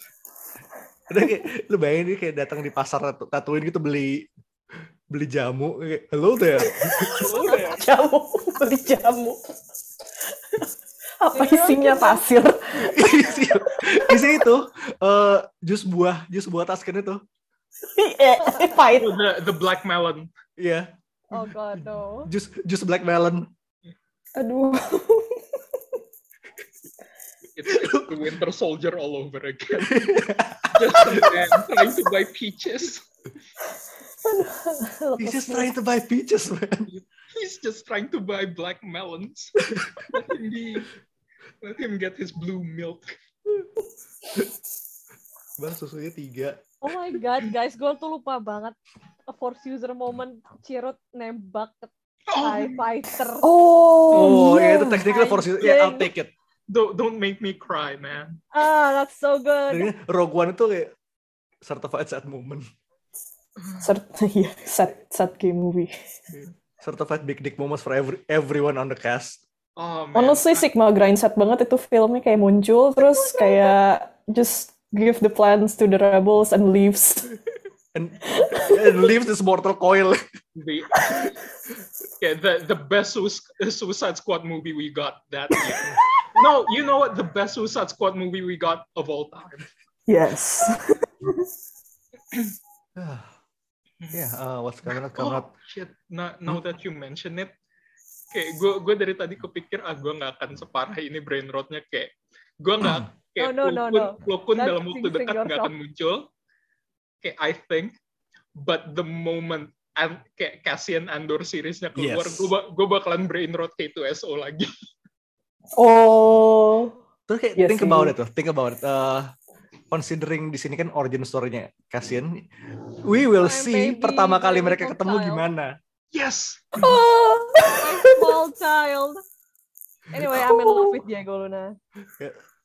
Udah kayak, lu bayangin dia kayak datang di pasar Tatu- Tatooine gitu beli beli jamu kayak hello there. Hello there. Jamu, beli jamu. Apa isinya pasir? isi, isi itu eh jus buah, jus buah Tusken itu. Eh, Pahit. Oh, the the black melon. Iya, oh god, no. jus jus black melon. Aduh. It's, it's the Winter Soldier all over again. just a man trying to buy peaches. He's just trying to buy peaches, man. He's just trying to buy black melons. let him be. Let him get his blue milk. Bang susunya tiga. Oh my god, guys, gue tuh lupa banget force user moment Cirut nembak ke TIE fighter. Oh, Oh, iya iya. itu technical for season. Yeah, I'll take it. Don't don't make me cry, man. Ah, that's so good. Ini Rogue One itu kayak certified sad moment. Sert, iya, sad, sad game movie. Certified big dick moments for every, everyone on the cast. Oh man. Honestly, Sigma grind set banget itu filmnya kayak muncul, terus kayak just give the plans to the rebels and leaves. And, and leaves this mortal coil. the yeah the the best Sus- Suicide Squad movie we got that year. no, you know what? The best Suicide Squad movie we got of all time. Yes. yeah, uh, what's coming out, coming Oh out. shit! Now, now that you mention it, kayak gue gue dari tadi kepikir ah gue nggak akan separah ini brain rotnya kayak gue nggak kayak No, no, no, walaupun, no. walaupun Don't dalam waktu dekat nggak akan muncul. Kayak I think, but the moment and kayak Cassian Andor seriesnya keluar, Yes. gue gue bakalan brain rot K2SO lagi. Oh. Terus kayak Iya think about it tuh, think about it. Uh, considering di sini kan origin story-nya Cassian, we will My see baby, pertama kali mereka ketemu child. gimana. Yes. Oh. My small child. Anyway, I'm in love with Diego Luna.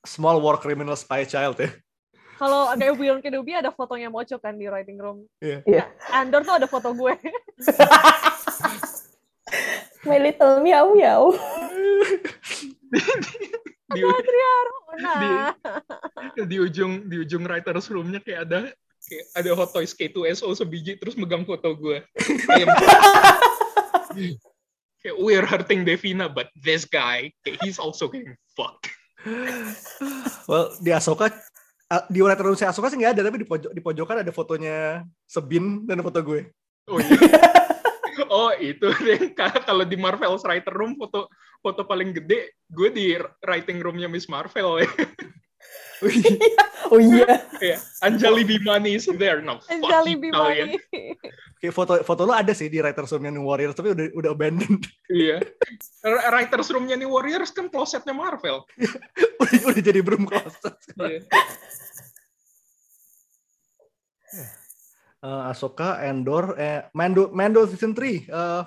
Small war criminal spy child ya. Kalau ada Obi-Wan Kenobi ada fotonya Mocho kan di writing room. Iya. Andor tuh ada foto gue. My little meow meow. di, Nah, di ujung di ujung writers roomnya kayak ada kayak ada hot toys K2SO sebiji terus megang foto gue kayak kayak we're hurting Devina but this guy kayak he's also getting fucked Well, di Asoka di writer room si Asoka sih nggak ada tapi di pojok di pojokan ada fotonya Sebin dan foto gue. oh iya. Oh itu deh. Ka- kalau di Marvel's writer room foto foto paling gede gue di writing roomnya Miss Marvel ya Oh iya. Kayak Anjali Bimani is there no Anjali. Bimani. Kayak foto foto lo ada sih di writer roomnya New Warriors tapi udah udah abandoned. Iya. R- Writers roomnya nih Warriors kan closetnya Marvel. udah, udah jadi broom closet. Iya. Eh, Asoka, Endor, eh, Mando, Mando season 3, eh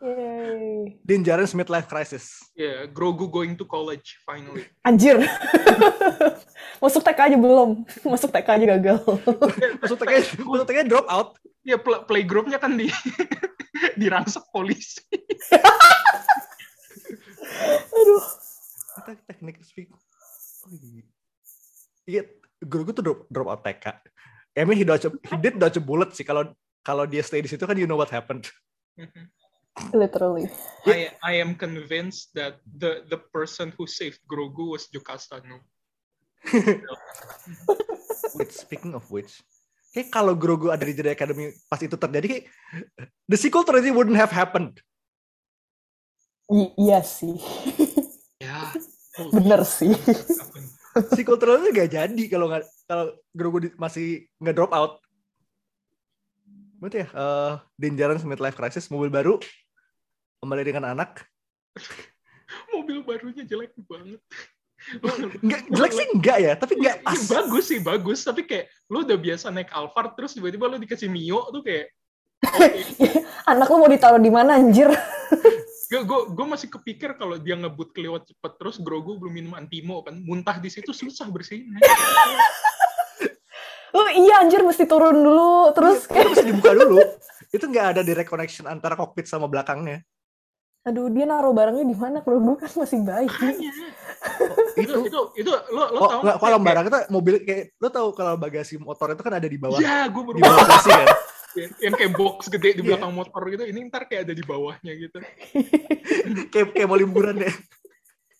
Yay. Din Djarin's midlife crisis. Iya, Grogu going to college finally. Anjir. Masuk TK aja belum. Masuk TK aja gagal. Maksudnya, maksudnya drop out. Ya pl- playgroupnya kan di dirangsek polisi. Aduh. Kita teknik speak. Oh, iya. Iya, Grogu tuh drop, drop out TK. I mean, he, dodge, he did dodge a bullet sih. Kalau kalau dia stay di situ kan you know what happened. Literally. I I am convinced that the the person who saved Grogu was Jocasta No. Wait, speaking of which, kayak kalau Grogu ada di Jedi Academy pas itu terjadi, kayak the sequel trilogy wouldn't have happened. I- iya sih. Ya. Bener sih. Sequel trilogy gak jadi kalau nggak kalau Grogu di- masih nggak drop out. Berarti ya, uh, Din Djarin's midlife crisis, mobil baru, kembali dengan anak. Mobil barunya jelek banget. Nggak, jelek sih enggak ya, tapi nggak Iya, pas. bagus sih, bagus. Tapi kayak lu udah biasa naik Alphard, terus tiba-tiba lu dikasih Mio tuh kayak Anak lu mau ditaruh di mana anjir? Gue gue masih kepikir kalau dia ngebut kelewat cepet terus Grogu belum minum antimo kan muntah di situ susah bersihinnya. Oh iya anjir mesti turun dulu terus Itu kayak bisa dibuka dulu. Itu nggak ada direct connection antara kokpit sama belakangnya. Aduh dia naruh barangnya di mana kalau gue kan masih bayi. Makanya. itu Itu. itu lo lo Oh, tahu nggak, kalau barang itu mobil kayak lo tahu kalau bagasi motor itu kan ada di bawah, Ya, gue baru di bawah kursi kan. yang kayak box gede di Iya. belakang motor gitu. Ini ntar kayak ada di bawahnya gitu. kayak kayak mau liburan ya.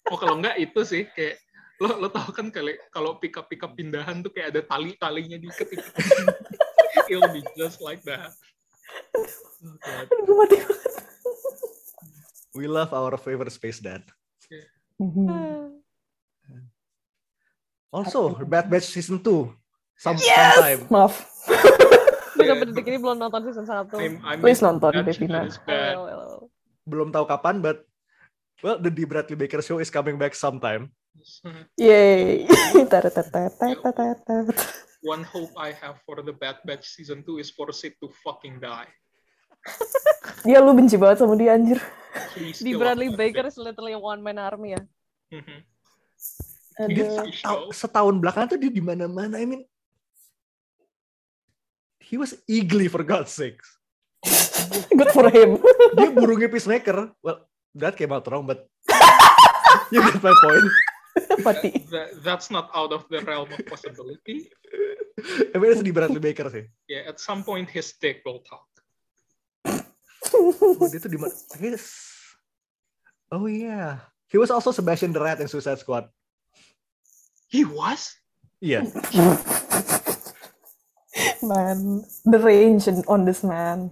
Oh kalau enggak itu sih kayak lo lo tahu kan kali kalau pick up pick up pindahan tuh kayak ada tali talinya diikat ikat. It'll be just like that. Oh, God. Aduh, gue mati banget. We love our favorite space dad. Mhm. Also, Bad Batch season 2. Some, Yes! sometime. Maaf. Yeah. detik ini belum nonton season 1. I'm, I'm Please nonton, Devina. Well, well, well. Belum tahu kapan, but well, the D. Bradley Baker show is coming back sometime. Yay. One hope I have for the Bad Batch season 2 is for Sid to fucking die. Dia lu benci banget sama dia anjir. Di Bradley Baker is literally one man army ya. Show. Setahun belakangan tuh dia di mana-mana. I mean, he was eagerly for God's sakes. Good for him. Dia burungnya peacemaker. Well, that came out wrong, but you get my point. Mati. That- that's not out of the realm of possibility. I mean, it's di Bradley Baker sih. Yeah, at some point his dick will talk. Oh, dia tuh di mana? Oh yeah. He was also Sebastian the Rat in Suicide Squad. He was? Iya. Man, the range on this man.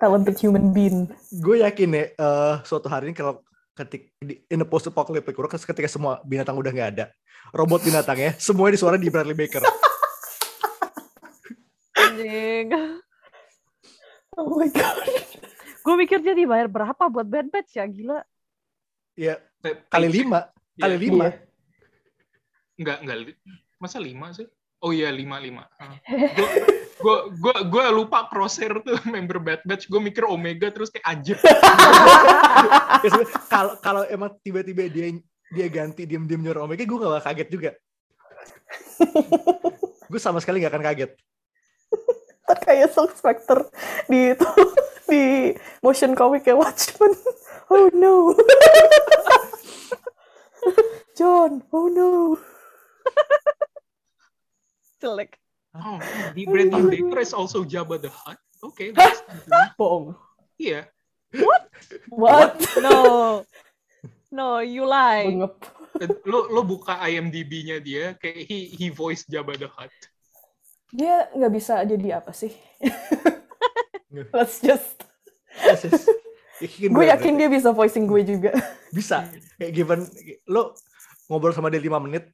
Talented human being. Gue yakin ya, eh, suatu hari ini kalau ketik di, in a post apocalyptic world, ketika semua binatang udah nggak ada, robot binatangnya, semuanya disuara di Bradley Baker. Anjing. Oh my god. Gue mikir dia dibayar berapa buat Bad Batch ya, gila. Ya, kali lima. Kali Iya. lima. Enggak, enggak. Masa lima sih? Oh iya, lima, lima. Gue gue gue lupa Crosshair tuh member Bad Batch. Gue mikir Omega terus kayak anjir. Ya, Kalau kalau emang tiba-tiba dia dia ganti diam-diam nyuruh Omega, gue gak bakal kaget juga. gue sama sekali gak akan kaget. Ntar kayak Silk Spectre di itu di motion comic kayak Watchmen. oh no. John, oh no. Jelek. Oh, di Bradley Baker is also Jabba the Hutt. Oke, something. Bohong. iya. What? No. No, you lie. Bengep. Lo lo buka IMDb-nya dia, kayak he he voiced Jabba the Hutt. Dia nggak bisa jadi apa sih? Let's just. Yakin Gue yakin dia bisa voicing gue juga. bisa. Kayak given lo ngobrol sama dia 5 menit,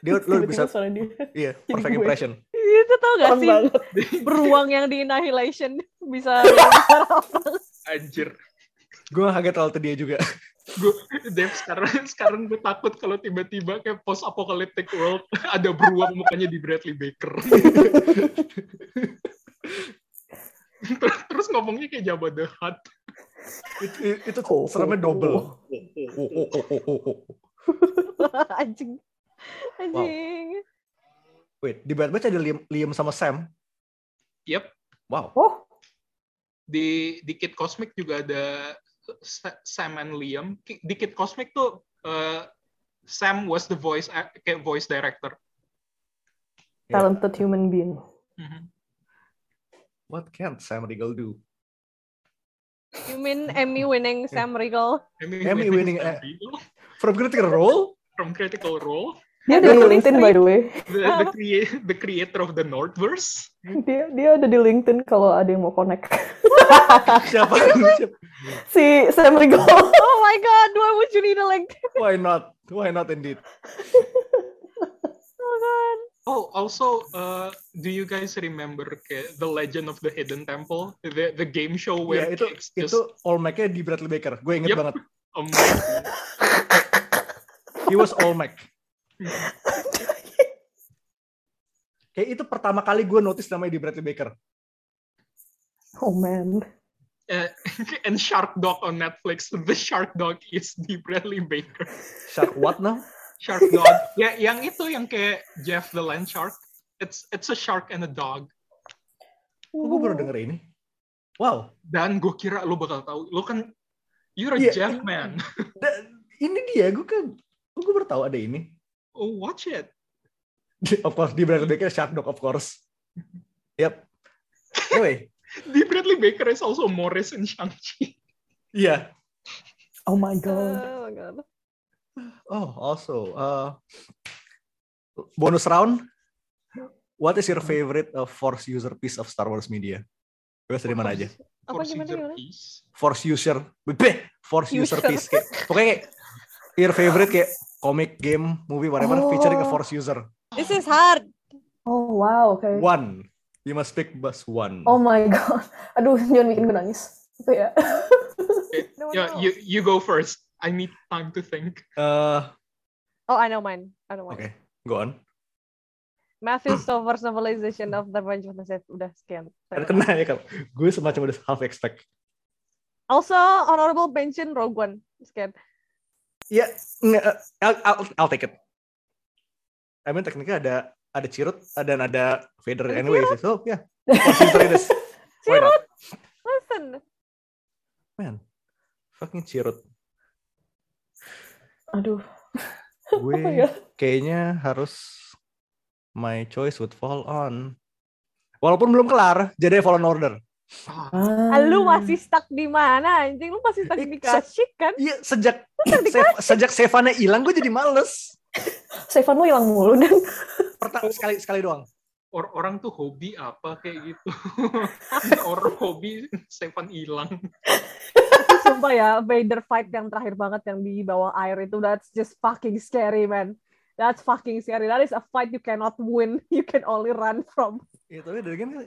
dia lo bisa dia. iya Jadi perfect gue. impression. Itu tau gak sih? banget. Beruang yang di Annihilation bisa Anjir. Gue kaget terlalu dia juga. Gue Dev sekarang sekarang gue takut kalau tiba-tiba kayak post apocalyptic world ada beruang mukanya di Bradley Baker. terus, terus ngomongnya kayak Jabba the Hutt. itu, itu Oh, seremnya oh, double. oh. Oh, oh, oh, oh, oh, oh. anjing. Anjing. Wait, di Bad Batch ada Liam, Liam sama Sam. Yep. Wow. Oh, Di di Kid Cosmic juga ada Sam and Liam. Di Kid Cosmic tuh eh, Sam was the voice kayak voice director. talented human being. Mhm. What can Sam Riegel do? You mean Emmy winning Sam Riegel? Emmy, Emmy winning, Sam. Riegel From Critical Role? from Critical Role, Dia ada di LinkedIn by the way. the, the, crea- the creator of the Northverse. Dia dia ada di LinkedIn kalau ada yang mau connect. Siapa? Siapa? si Sam Riegel. Oh my god, why would you need a link? Why not? Why not indeed? Oh god. Oh, also, uh, do you guys remember The Legend of the Hidden Temple, the the game show where Ya, itu kids just itu all Mac-nya di Bradley Baker. Gue inget Yep. banget. amazing. He was all Mac. Kayak itu pertama kali gue notice namanya di Bradley Baker. Oh man. Uh, and Shark Dog on Netflix. The Shark Dog is the Bradley Baker. Shark what now? Shark Dog. ya, yang itu yang kayak Jeff the Land Shark. It's it's a shark and a dog. Oh, gue baru denger ini. Wow. Dan gue kira lo bakal tahu. Lo kan you're a Iya. Jeff man. Ini dia, gue kan gue baru tahu ada ini. Oh, watch it. Of course, di Bradley Baker Shark Dog, of course. Yep. Anyway, The Bradley Baker is also Morris in Shang-Chi. iya. Oh my god. Oh my god. Oh, also, uh, bonus round. What is your favorite uh, Force user piece of Star Wars media? Bebas dari mana aja? Apa Force gimana user gimana? piece. Force user, beh, Force user, User. piece. Kayak, pokoknya kayak your favorite kayak comic, game, movie, whatever, Oh. featuring a Force user. This is hard. Oh wow, oke. One. You must pick bus one. Oh my god. Aduh, jangan bikin gue nangis. Apa ya? Okay. No, yeah, no. you you go first. I need time to think. Uh, Oh, I know mine. I know mine. Oke, go on. Matthew Stover's novelization of The Revenge of the Sith. Udah sekian. Ada kena ya kan? Gue semacam udah half expect. Also, honorable mention Rogue One. Sekian. Ya, uh, I'll, I'll, I'll take it. I mean tekniknya ada ada Cirut dan ada Vader Ada anyway sih. So, ya. Yeah. Not? Listen. Man, fucking Cirut. Aduh. Gue ya? kayaknya harus my choice would fall on. Walaupun belum kelar, jadi Fallen Order. Ah, Ah. Lu masih stuck di mana anjing? Lu masih stuck di Eh, Kashyyyk kan? Iya, sejak Sef- sejak Sevannya hilang, gue jadi males. Sevan lu hilang mulu dan Pertama sekali sekali doang. or orang tuh hobi apa kayak gitu. orang hobi Stefan hilang. Sumpah ya, Vader fight yang terakhir banget yang di bawah air itu, that's just fucking scary, man. That's fucking scary. That is a fight you cannot win. You can only run from. Ya, tapi dari kan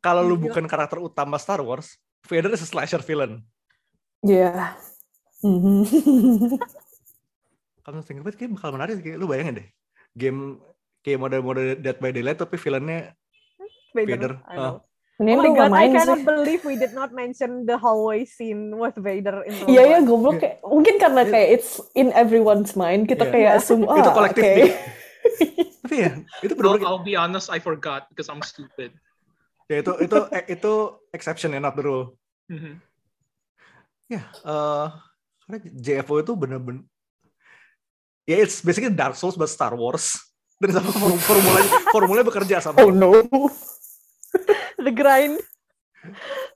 kalau lu Gila. bukan karakter utama Star Wars, Vader is a slasher villain. ya. Mhm. Kalau think of it, kayak bakal menarik kayak lu bayangin deh. Game kayak mode-mode Dead by Daylight tapi villainnya Vader. I know. Ini oh my god, I main cannot sih. believe we did not mention the hallway scene with Vader in Iya ya One. goblok kayak mungkin karena kayak it's in everyone's mind kita Iya. kayak assume ah itu kolektif nih. tapi ya itu I'll, benar-benar I'll be honest, I forgot because I'm stupid. Ya itu itu eh, itu exception ya not the rule. Mhm. Ya, eh karena JFO itu bener-bener ya it's basically Dark Souls but Star Wars dan sama form- formulanya formulanya bekerja sama Oh no. The grind.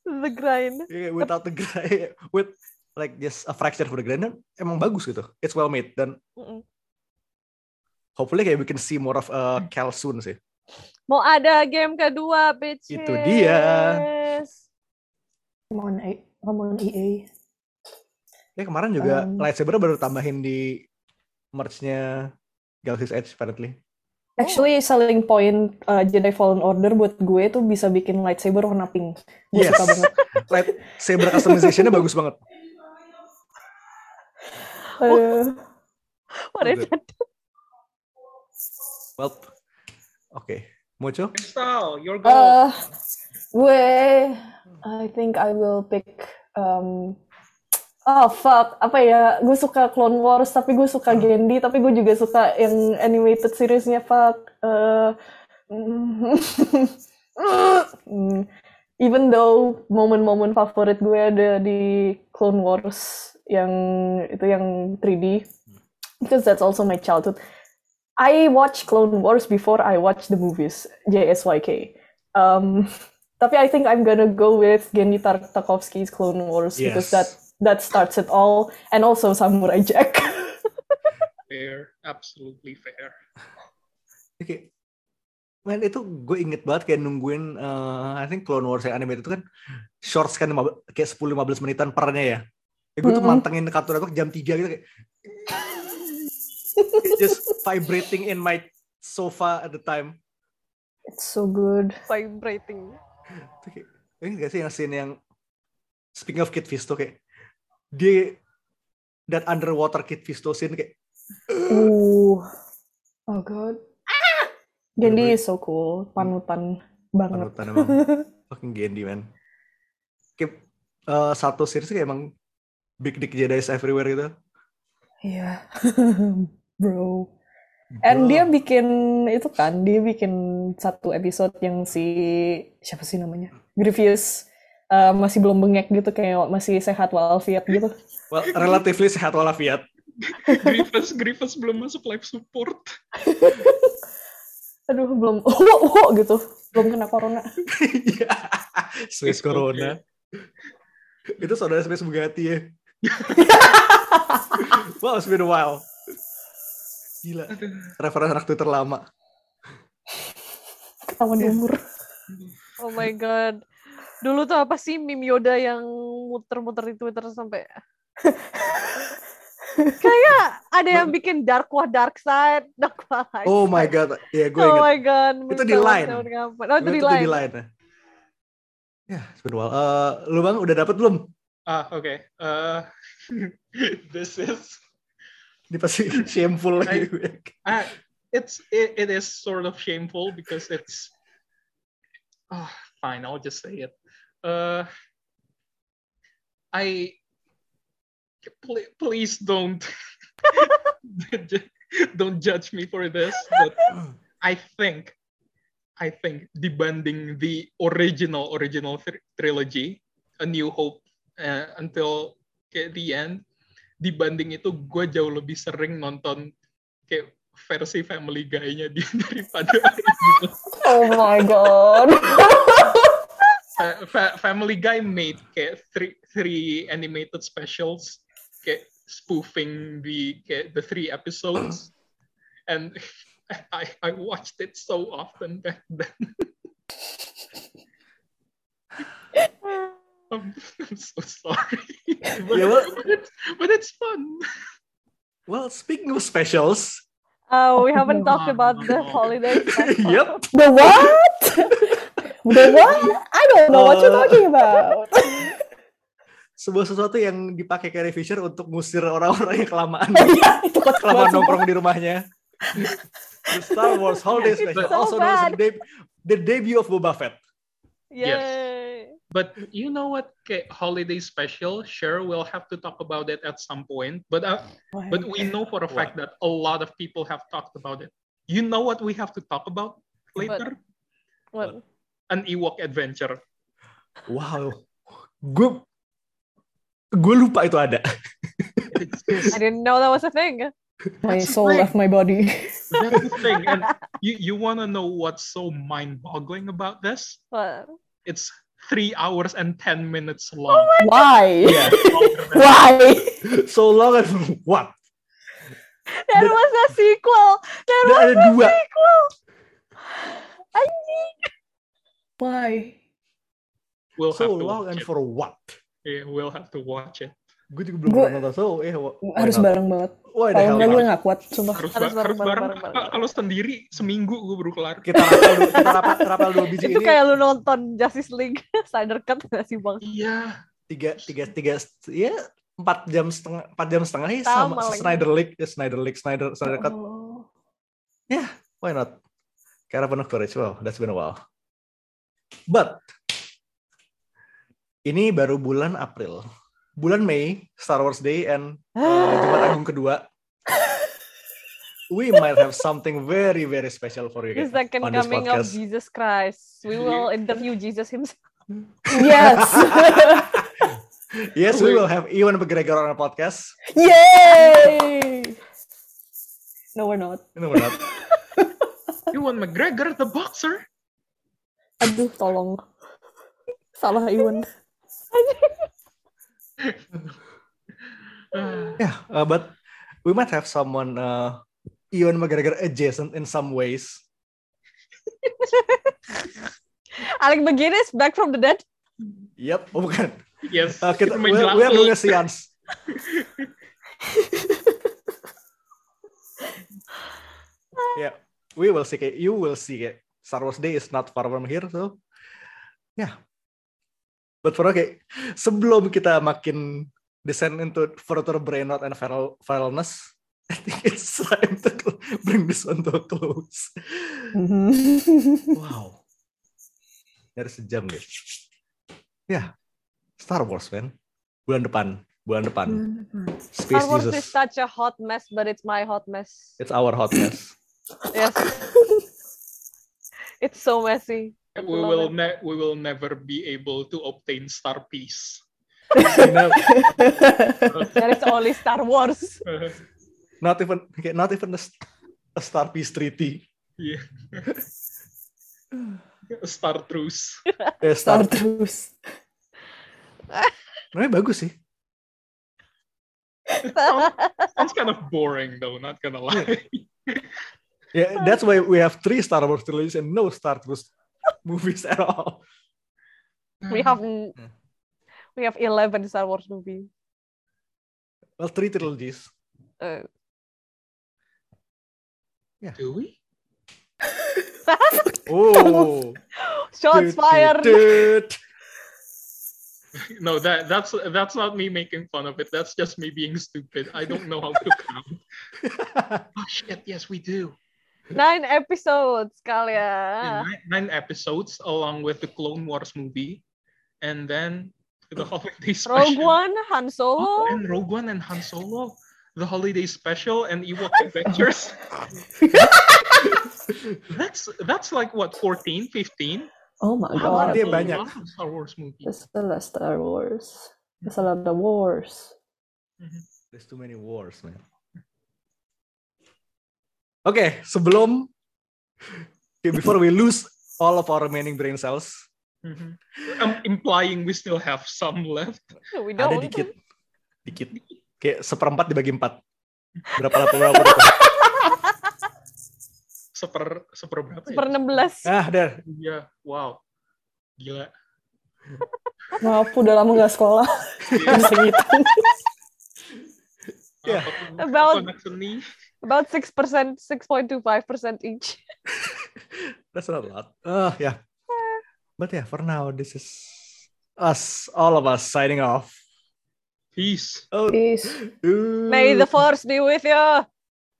The grind. Yeah, without the guy with like just a fraction for the grand dan emang bagus gitu it's well made dan hopefully kayak we can see more of uh, Cal soon sih Mau ada game kedua, bitch. Itu dia. Come on, A- come on EA. ya kemarin juga Um, lightsaber baru tambahin di merch-nya Galaxy's Edge apparently Actually, selling point uh, Jedi Fallen Order buat gue tuh bisa bikin lightsaber warna pink. Gue Yes. suka banget. lightsaber customization-nya bagus banget Aduh. What is it? well oke Mocho Crystal, your go. Uh, gue, I think I will pick. Um, oh fuck, apa ya? Gue suka Clone Wars, tapi gue suka Gendy, tapi gue juga suka yang animated seriesnya fuck. Uh, even though momen-momen favorit gue ada di Clone Wars yang itu yang 3D, because that's also my childhood. I watch Clone Wars before I watch the movies JSYK. Um, tapi I think I'm gonna go with Gendy Tar- Tarkovsky's Clone Wars because Yes. that that starts it all, and also Samurai Jack. Fair, absolutely fair. Oke. Man itu gue inget banget kayak nungguin uh, I think Clone Wars yang animated itu kan shorts kan kayak 10-15 menitan pernya ya. Ya gue tuh mantengin Cartoon Network jam 3 gitu kayak It's just vibrating in my sofa at the time. It's so good. Vibrating. Ini gak sih yang scene yang speaking of Kid Fisto kayak dia that underwater Kid Fisto scene kayak Ooh, oh god. Gendy is so cool, panutan banget. panutan emang fucking Gendy man. Kayak uh, satu series kayak emang big dick Jedi everywhere gitu. Iya, bro. And dia bikin itu kan, dia bikin satu episode yang si siapa sih namanya? Grievous uh, masih belum bengek gitu kayak masih sehat walafiat gitu. well, relatively sehat walafiat. Grievous, Grievous belum masuk live support. Aduh, belum oh, oh, gitu. Belum kena corona. Iya. It's Corona. Itu saudara Space Bugatti ya. wow, it's been a while. Gila. Referensi anak Twitter lama. Ketahuan di umur. Oh my god. Dulu tuh apa sih meme Yoda yang muter-muter di Twitter sampai kayak ada yang bikin dark wah dark side, dark wah light Oh my side. god. Iya, gue Oh my god. Itu di mentang- line. Oh, itu di line. di line. Ya, while. Eh, lu bang udah dapet belum? Ah, okay. Uh, this is Ini pasti shameful lagi. ah, it's it, it is sort of shameful because it's ah fine. I'll just say it. Uh, I pl- please don't don't judge me for this, but I think I think dibanding the original original trilogy, A New Hope uh, until the end, dibanding itu gue jauh lebih sering nonton kayak versi Family Guy-nya dia daripada. Oh my god. Fa- Fa- Family Guy made kayak three three animated specials kayak spoofing the kayak the three episodes and I I watched it so often back then. I'm, I'm so sorry. But, Yeah, well- but, it's, but it's fun. Well, speaking of specials, Oh, we haven't talked no, about no, the holiday special. yep, The what? The what? I don't know what you're Uh, talking about. sebuah sesuatu yang dipakai Carrie Fisher untuk ngusir orang-orang yang kelamaan Iya, itu kocak kelamaan nongkrong di rumahnya. The Star Wars Holiday Special, so also known as the, deb- the debut of Boba Fett. Yay. But you know what? Okay, holiday special. Sure, we'll have to talk about it at some point. But uh, but we know for a fact that a lot of people have talked about it. You know what we have to talk about later? What? An Ewok adventure. Wow, gue Gue lupa itu ada. I didn't know that was a thing. My That's soul left my body. That's the thing. And you, you want to know what's so mind-boggling about this? But It's three hours and ten minutes oh long. Why? Yeah. Why? So long as what? there Dan- was a sequel. There Dan was a dua. sequel. Anjing. Why? We'll So have to long watch and it. for what? Yeah, we'll have to watch it. Gue juga belum Gua- pernah nonton. So, eh, Harus not? bareng banget. Kalau hell enggak gue nggak kuat, sumpah. Harus, Harus ba- harus bareng, bareng. bareng, bareng. Kalau sendiri seminggu gue baru kelar. Kita rapel, kita rapel, rapel dua biji Itu ini kayak lu nonton Justice League Snyder Cut gak sih bang? Iya. tiga, tiga, tiga, ya empat jam setengah, empat jam setengah ya Sama sama. Snyder League, ya Snyder League, Snyder, Snyder Cut. Oh. Why not? Caravan of Courage. Wow, that's been a while. But ini baru bulan April. Bulan Mei, Star Wars Day and uh, Jumat Agung kedua. We might have something very very special for you The guys second on this coming of. Jesus Christ. We will interview Jesus himself. Yes. Yes, we will have Ewan McGregor on our podcast. Yay! No, we're not. No, we're not. Ewan McGregor, the boxer. Aduh, tolong. Salah Iwan. Ah, Yeah, uh, but we might have someone uh, Ewan McGregor adjacent in some ways. Alec McGuinness back from the dead. Yep, oh bukan. yes. Uh, kita, we, we are doing a seance. yeah, we will see. Kay. You will see. Kay. Star Wars Day is not far from here, so yeah. But for okay, sebelum kita makin descend into further brain rot and viral viralness, I think it's time to bring this one to a close. Wow, dari sejam deh. Ya, Star Wars man, bulan depan, bulan depan. Space Star Wars Jesus. is such a hot mess, but it's my hot mess. It's our hotness. Yes. it's so messy. We will ne- we will never be able to obtain star know, There is only Star Wars. not even okay, not even a, a Star Peace Treaty. yeah. Star truce. Eh, Star Star, terus. namanya bagus sih. Sounds kind of boring though, not gonna lie. Yeah, that's why we have three Star Wars trilogies and no Star Wars movies at all. we have we have eleven Star Wars movies. Well, three trilogies. Uh, Do we? Oh, shots Dut, fired. dut, dut. No, that that's that's not me making fun of it. That's just me being stupid. I don't know how to count. oh shit! Yes, we do. Nine episodes, Yeah, kalian. nine, nine episodes along with the Clone Wars movie, and then the holiday special. Rogue One, Han Oh, Solo. and Rogue One and Han Solo, the holiday special, and Ewok Adventures. that's that's like what 14, 15? Oh my god. dia That's a banyak. lot of Star Wars movies. There's a lot of Star Wars. There's a lot of wars. Mm-hmm. There's too many wars, man. Oke, sebelum okay, before we lose all of our remaining brain cells, Mhm. I'm implying we still have some left. We ada don't. dikit, dikit, kayak seperempat dibagi empat. Berapa berapa berapa? berapa? Seper seper berapa Per ya? 16. Ah, there. Iya, wow. Gila. Maaf, udah lama gak sekolah. Iya. Bisa ngitung. Yeah. About- anak seni. About 6%, 6.25% each. That's not a lot. Oh, yeah. Eh. But yeah, for now, this is us, all of us signing off. Peace. Oh, Peace. ooh. May the force be with you.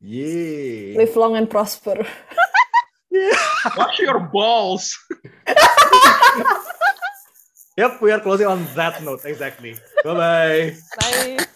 Yeah. Live long and prosper. Wash your balls. Yep, we are closing on that note. Exactly. Bye bye. Bye.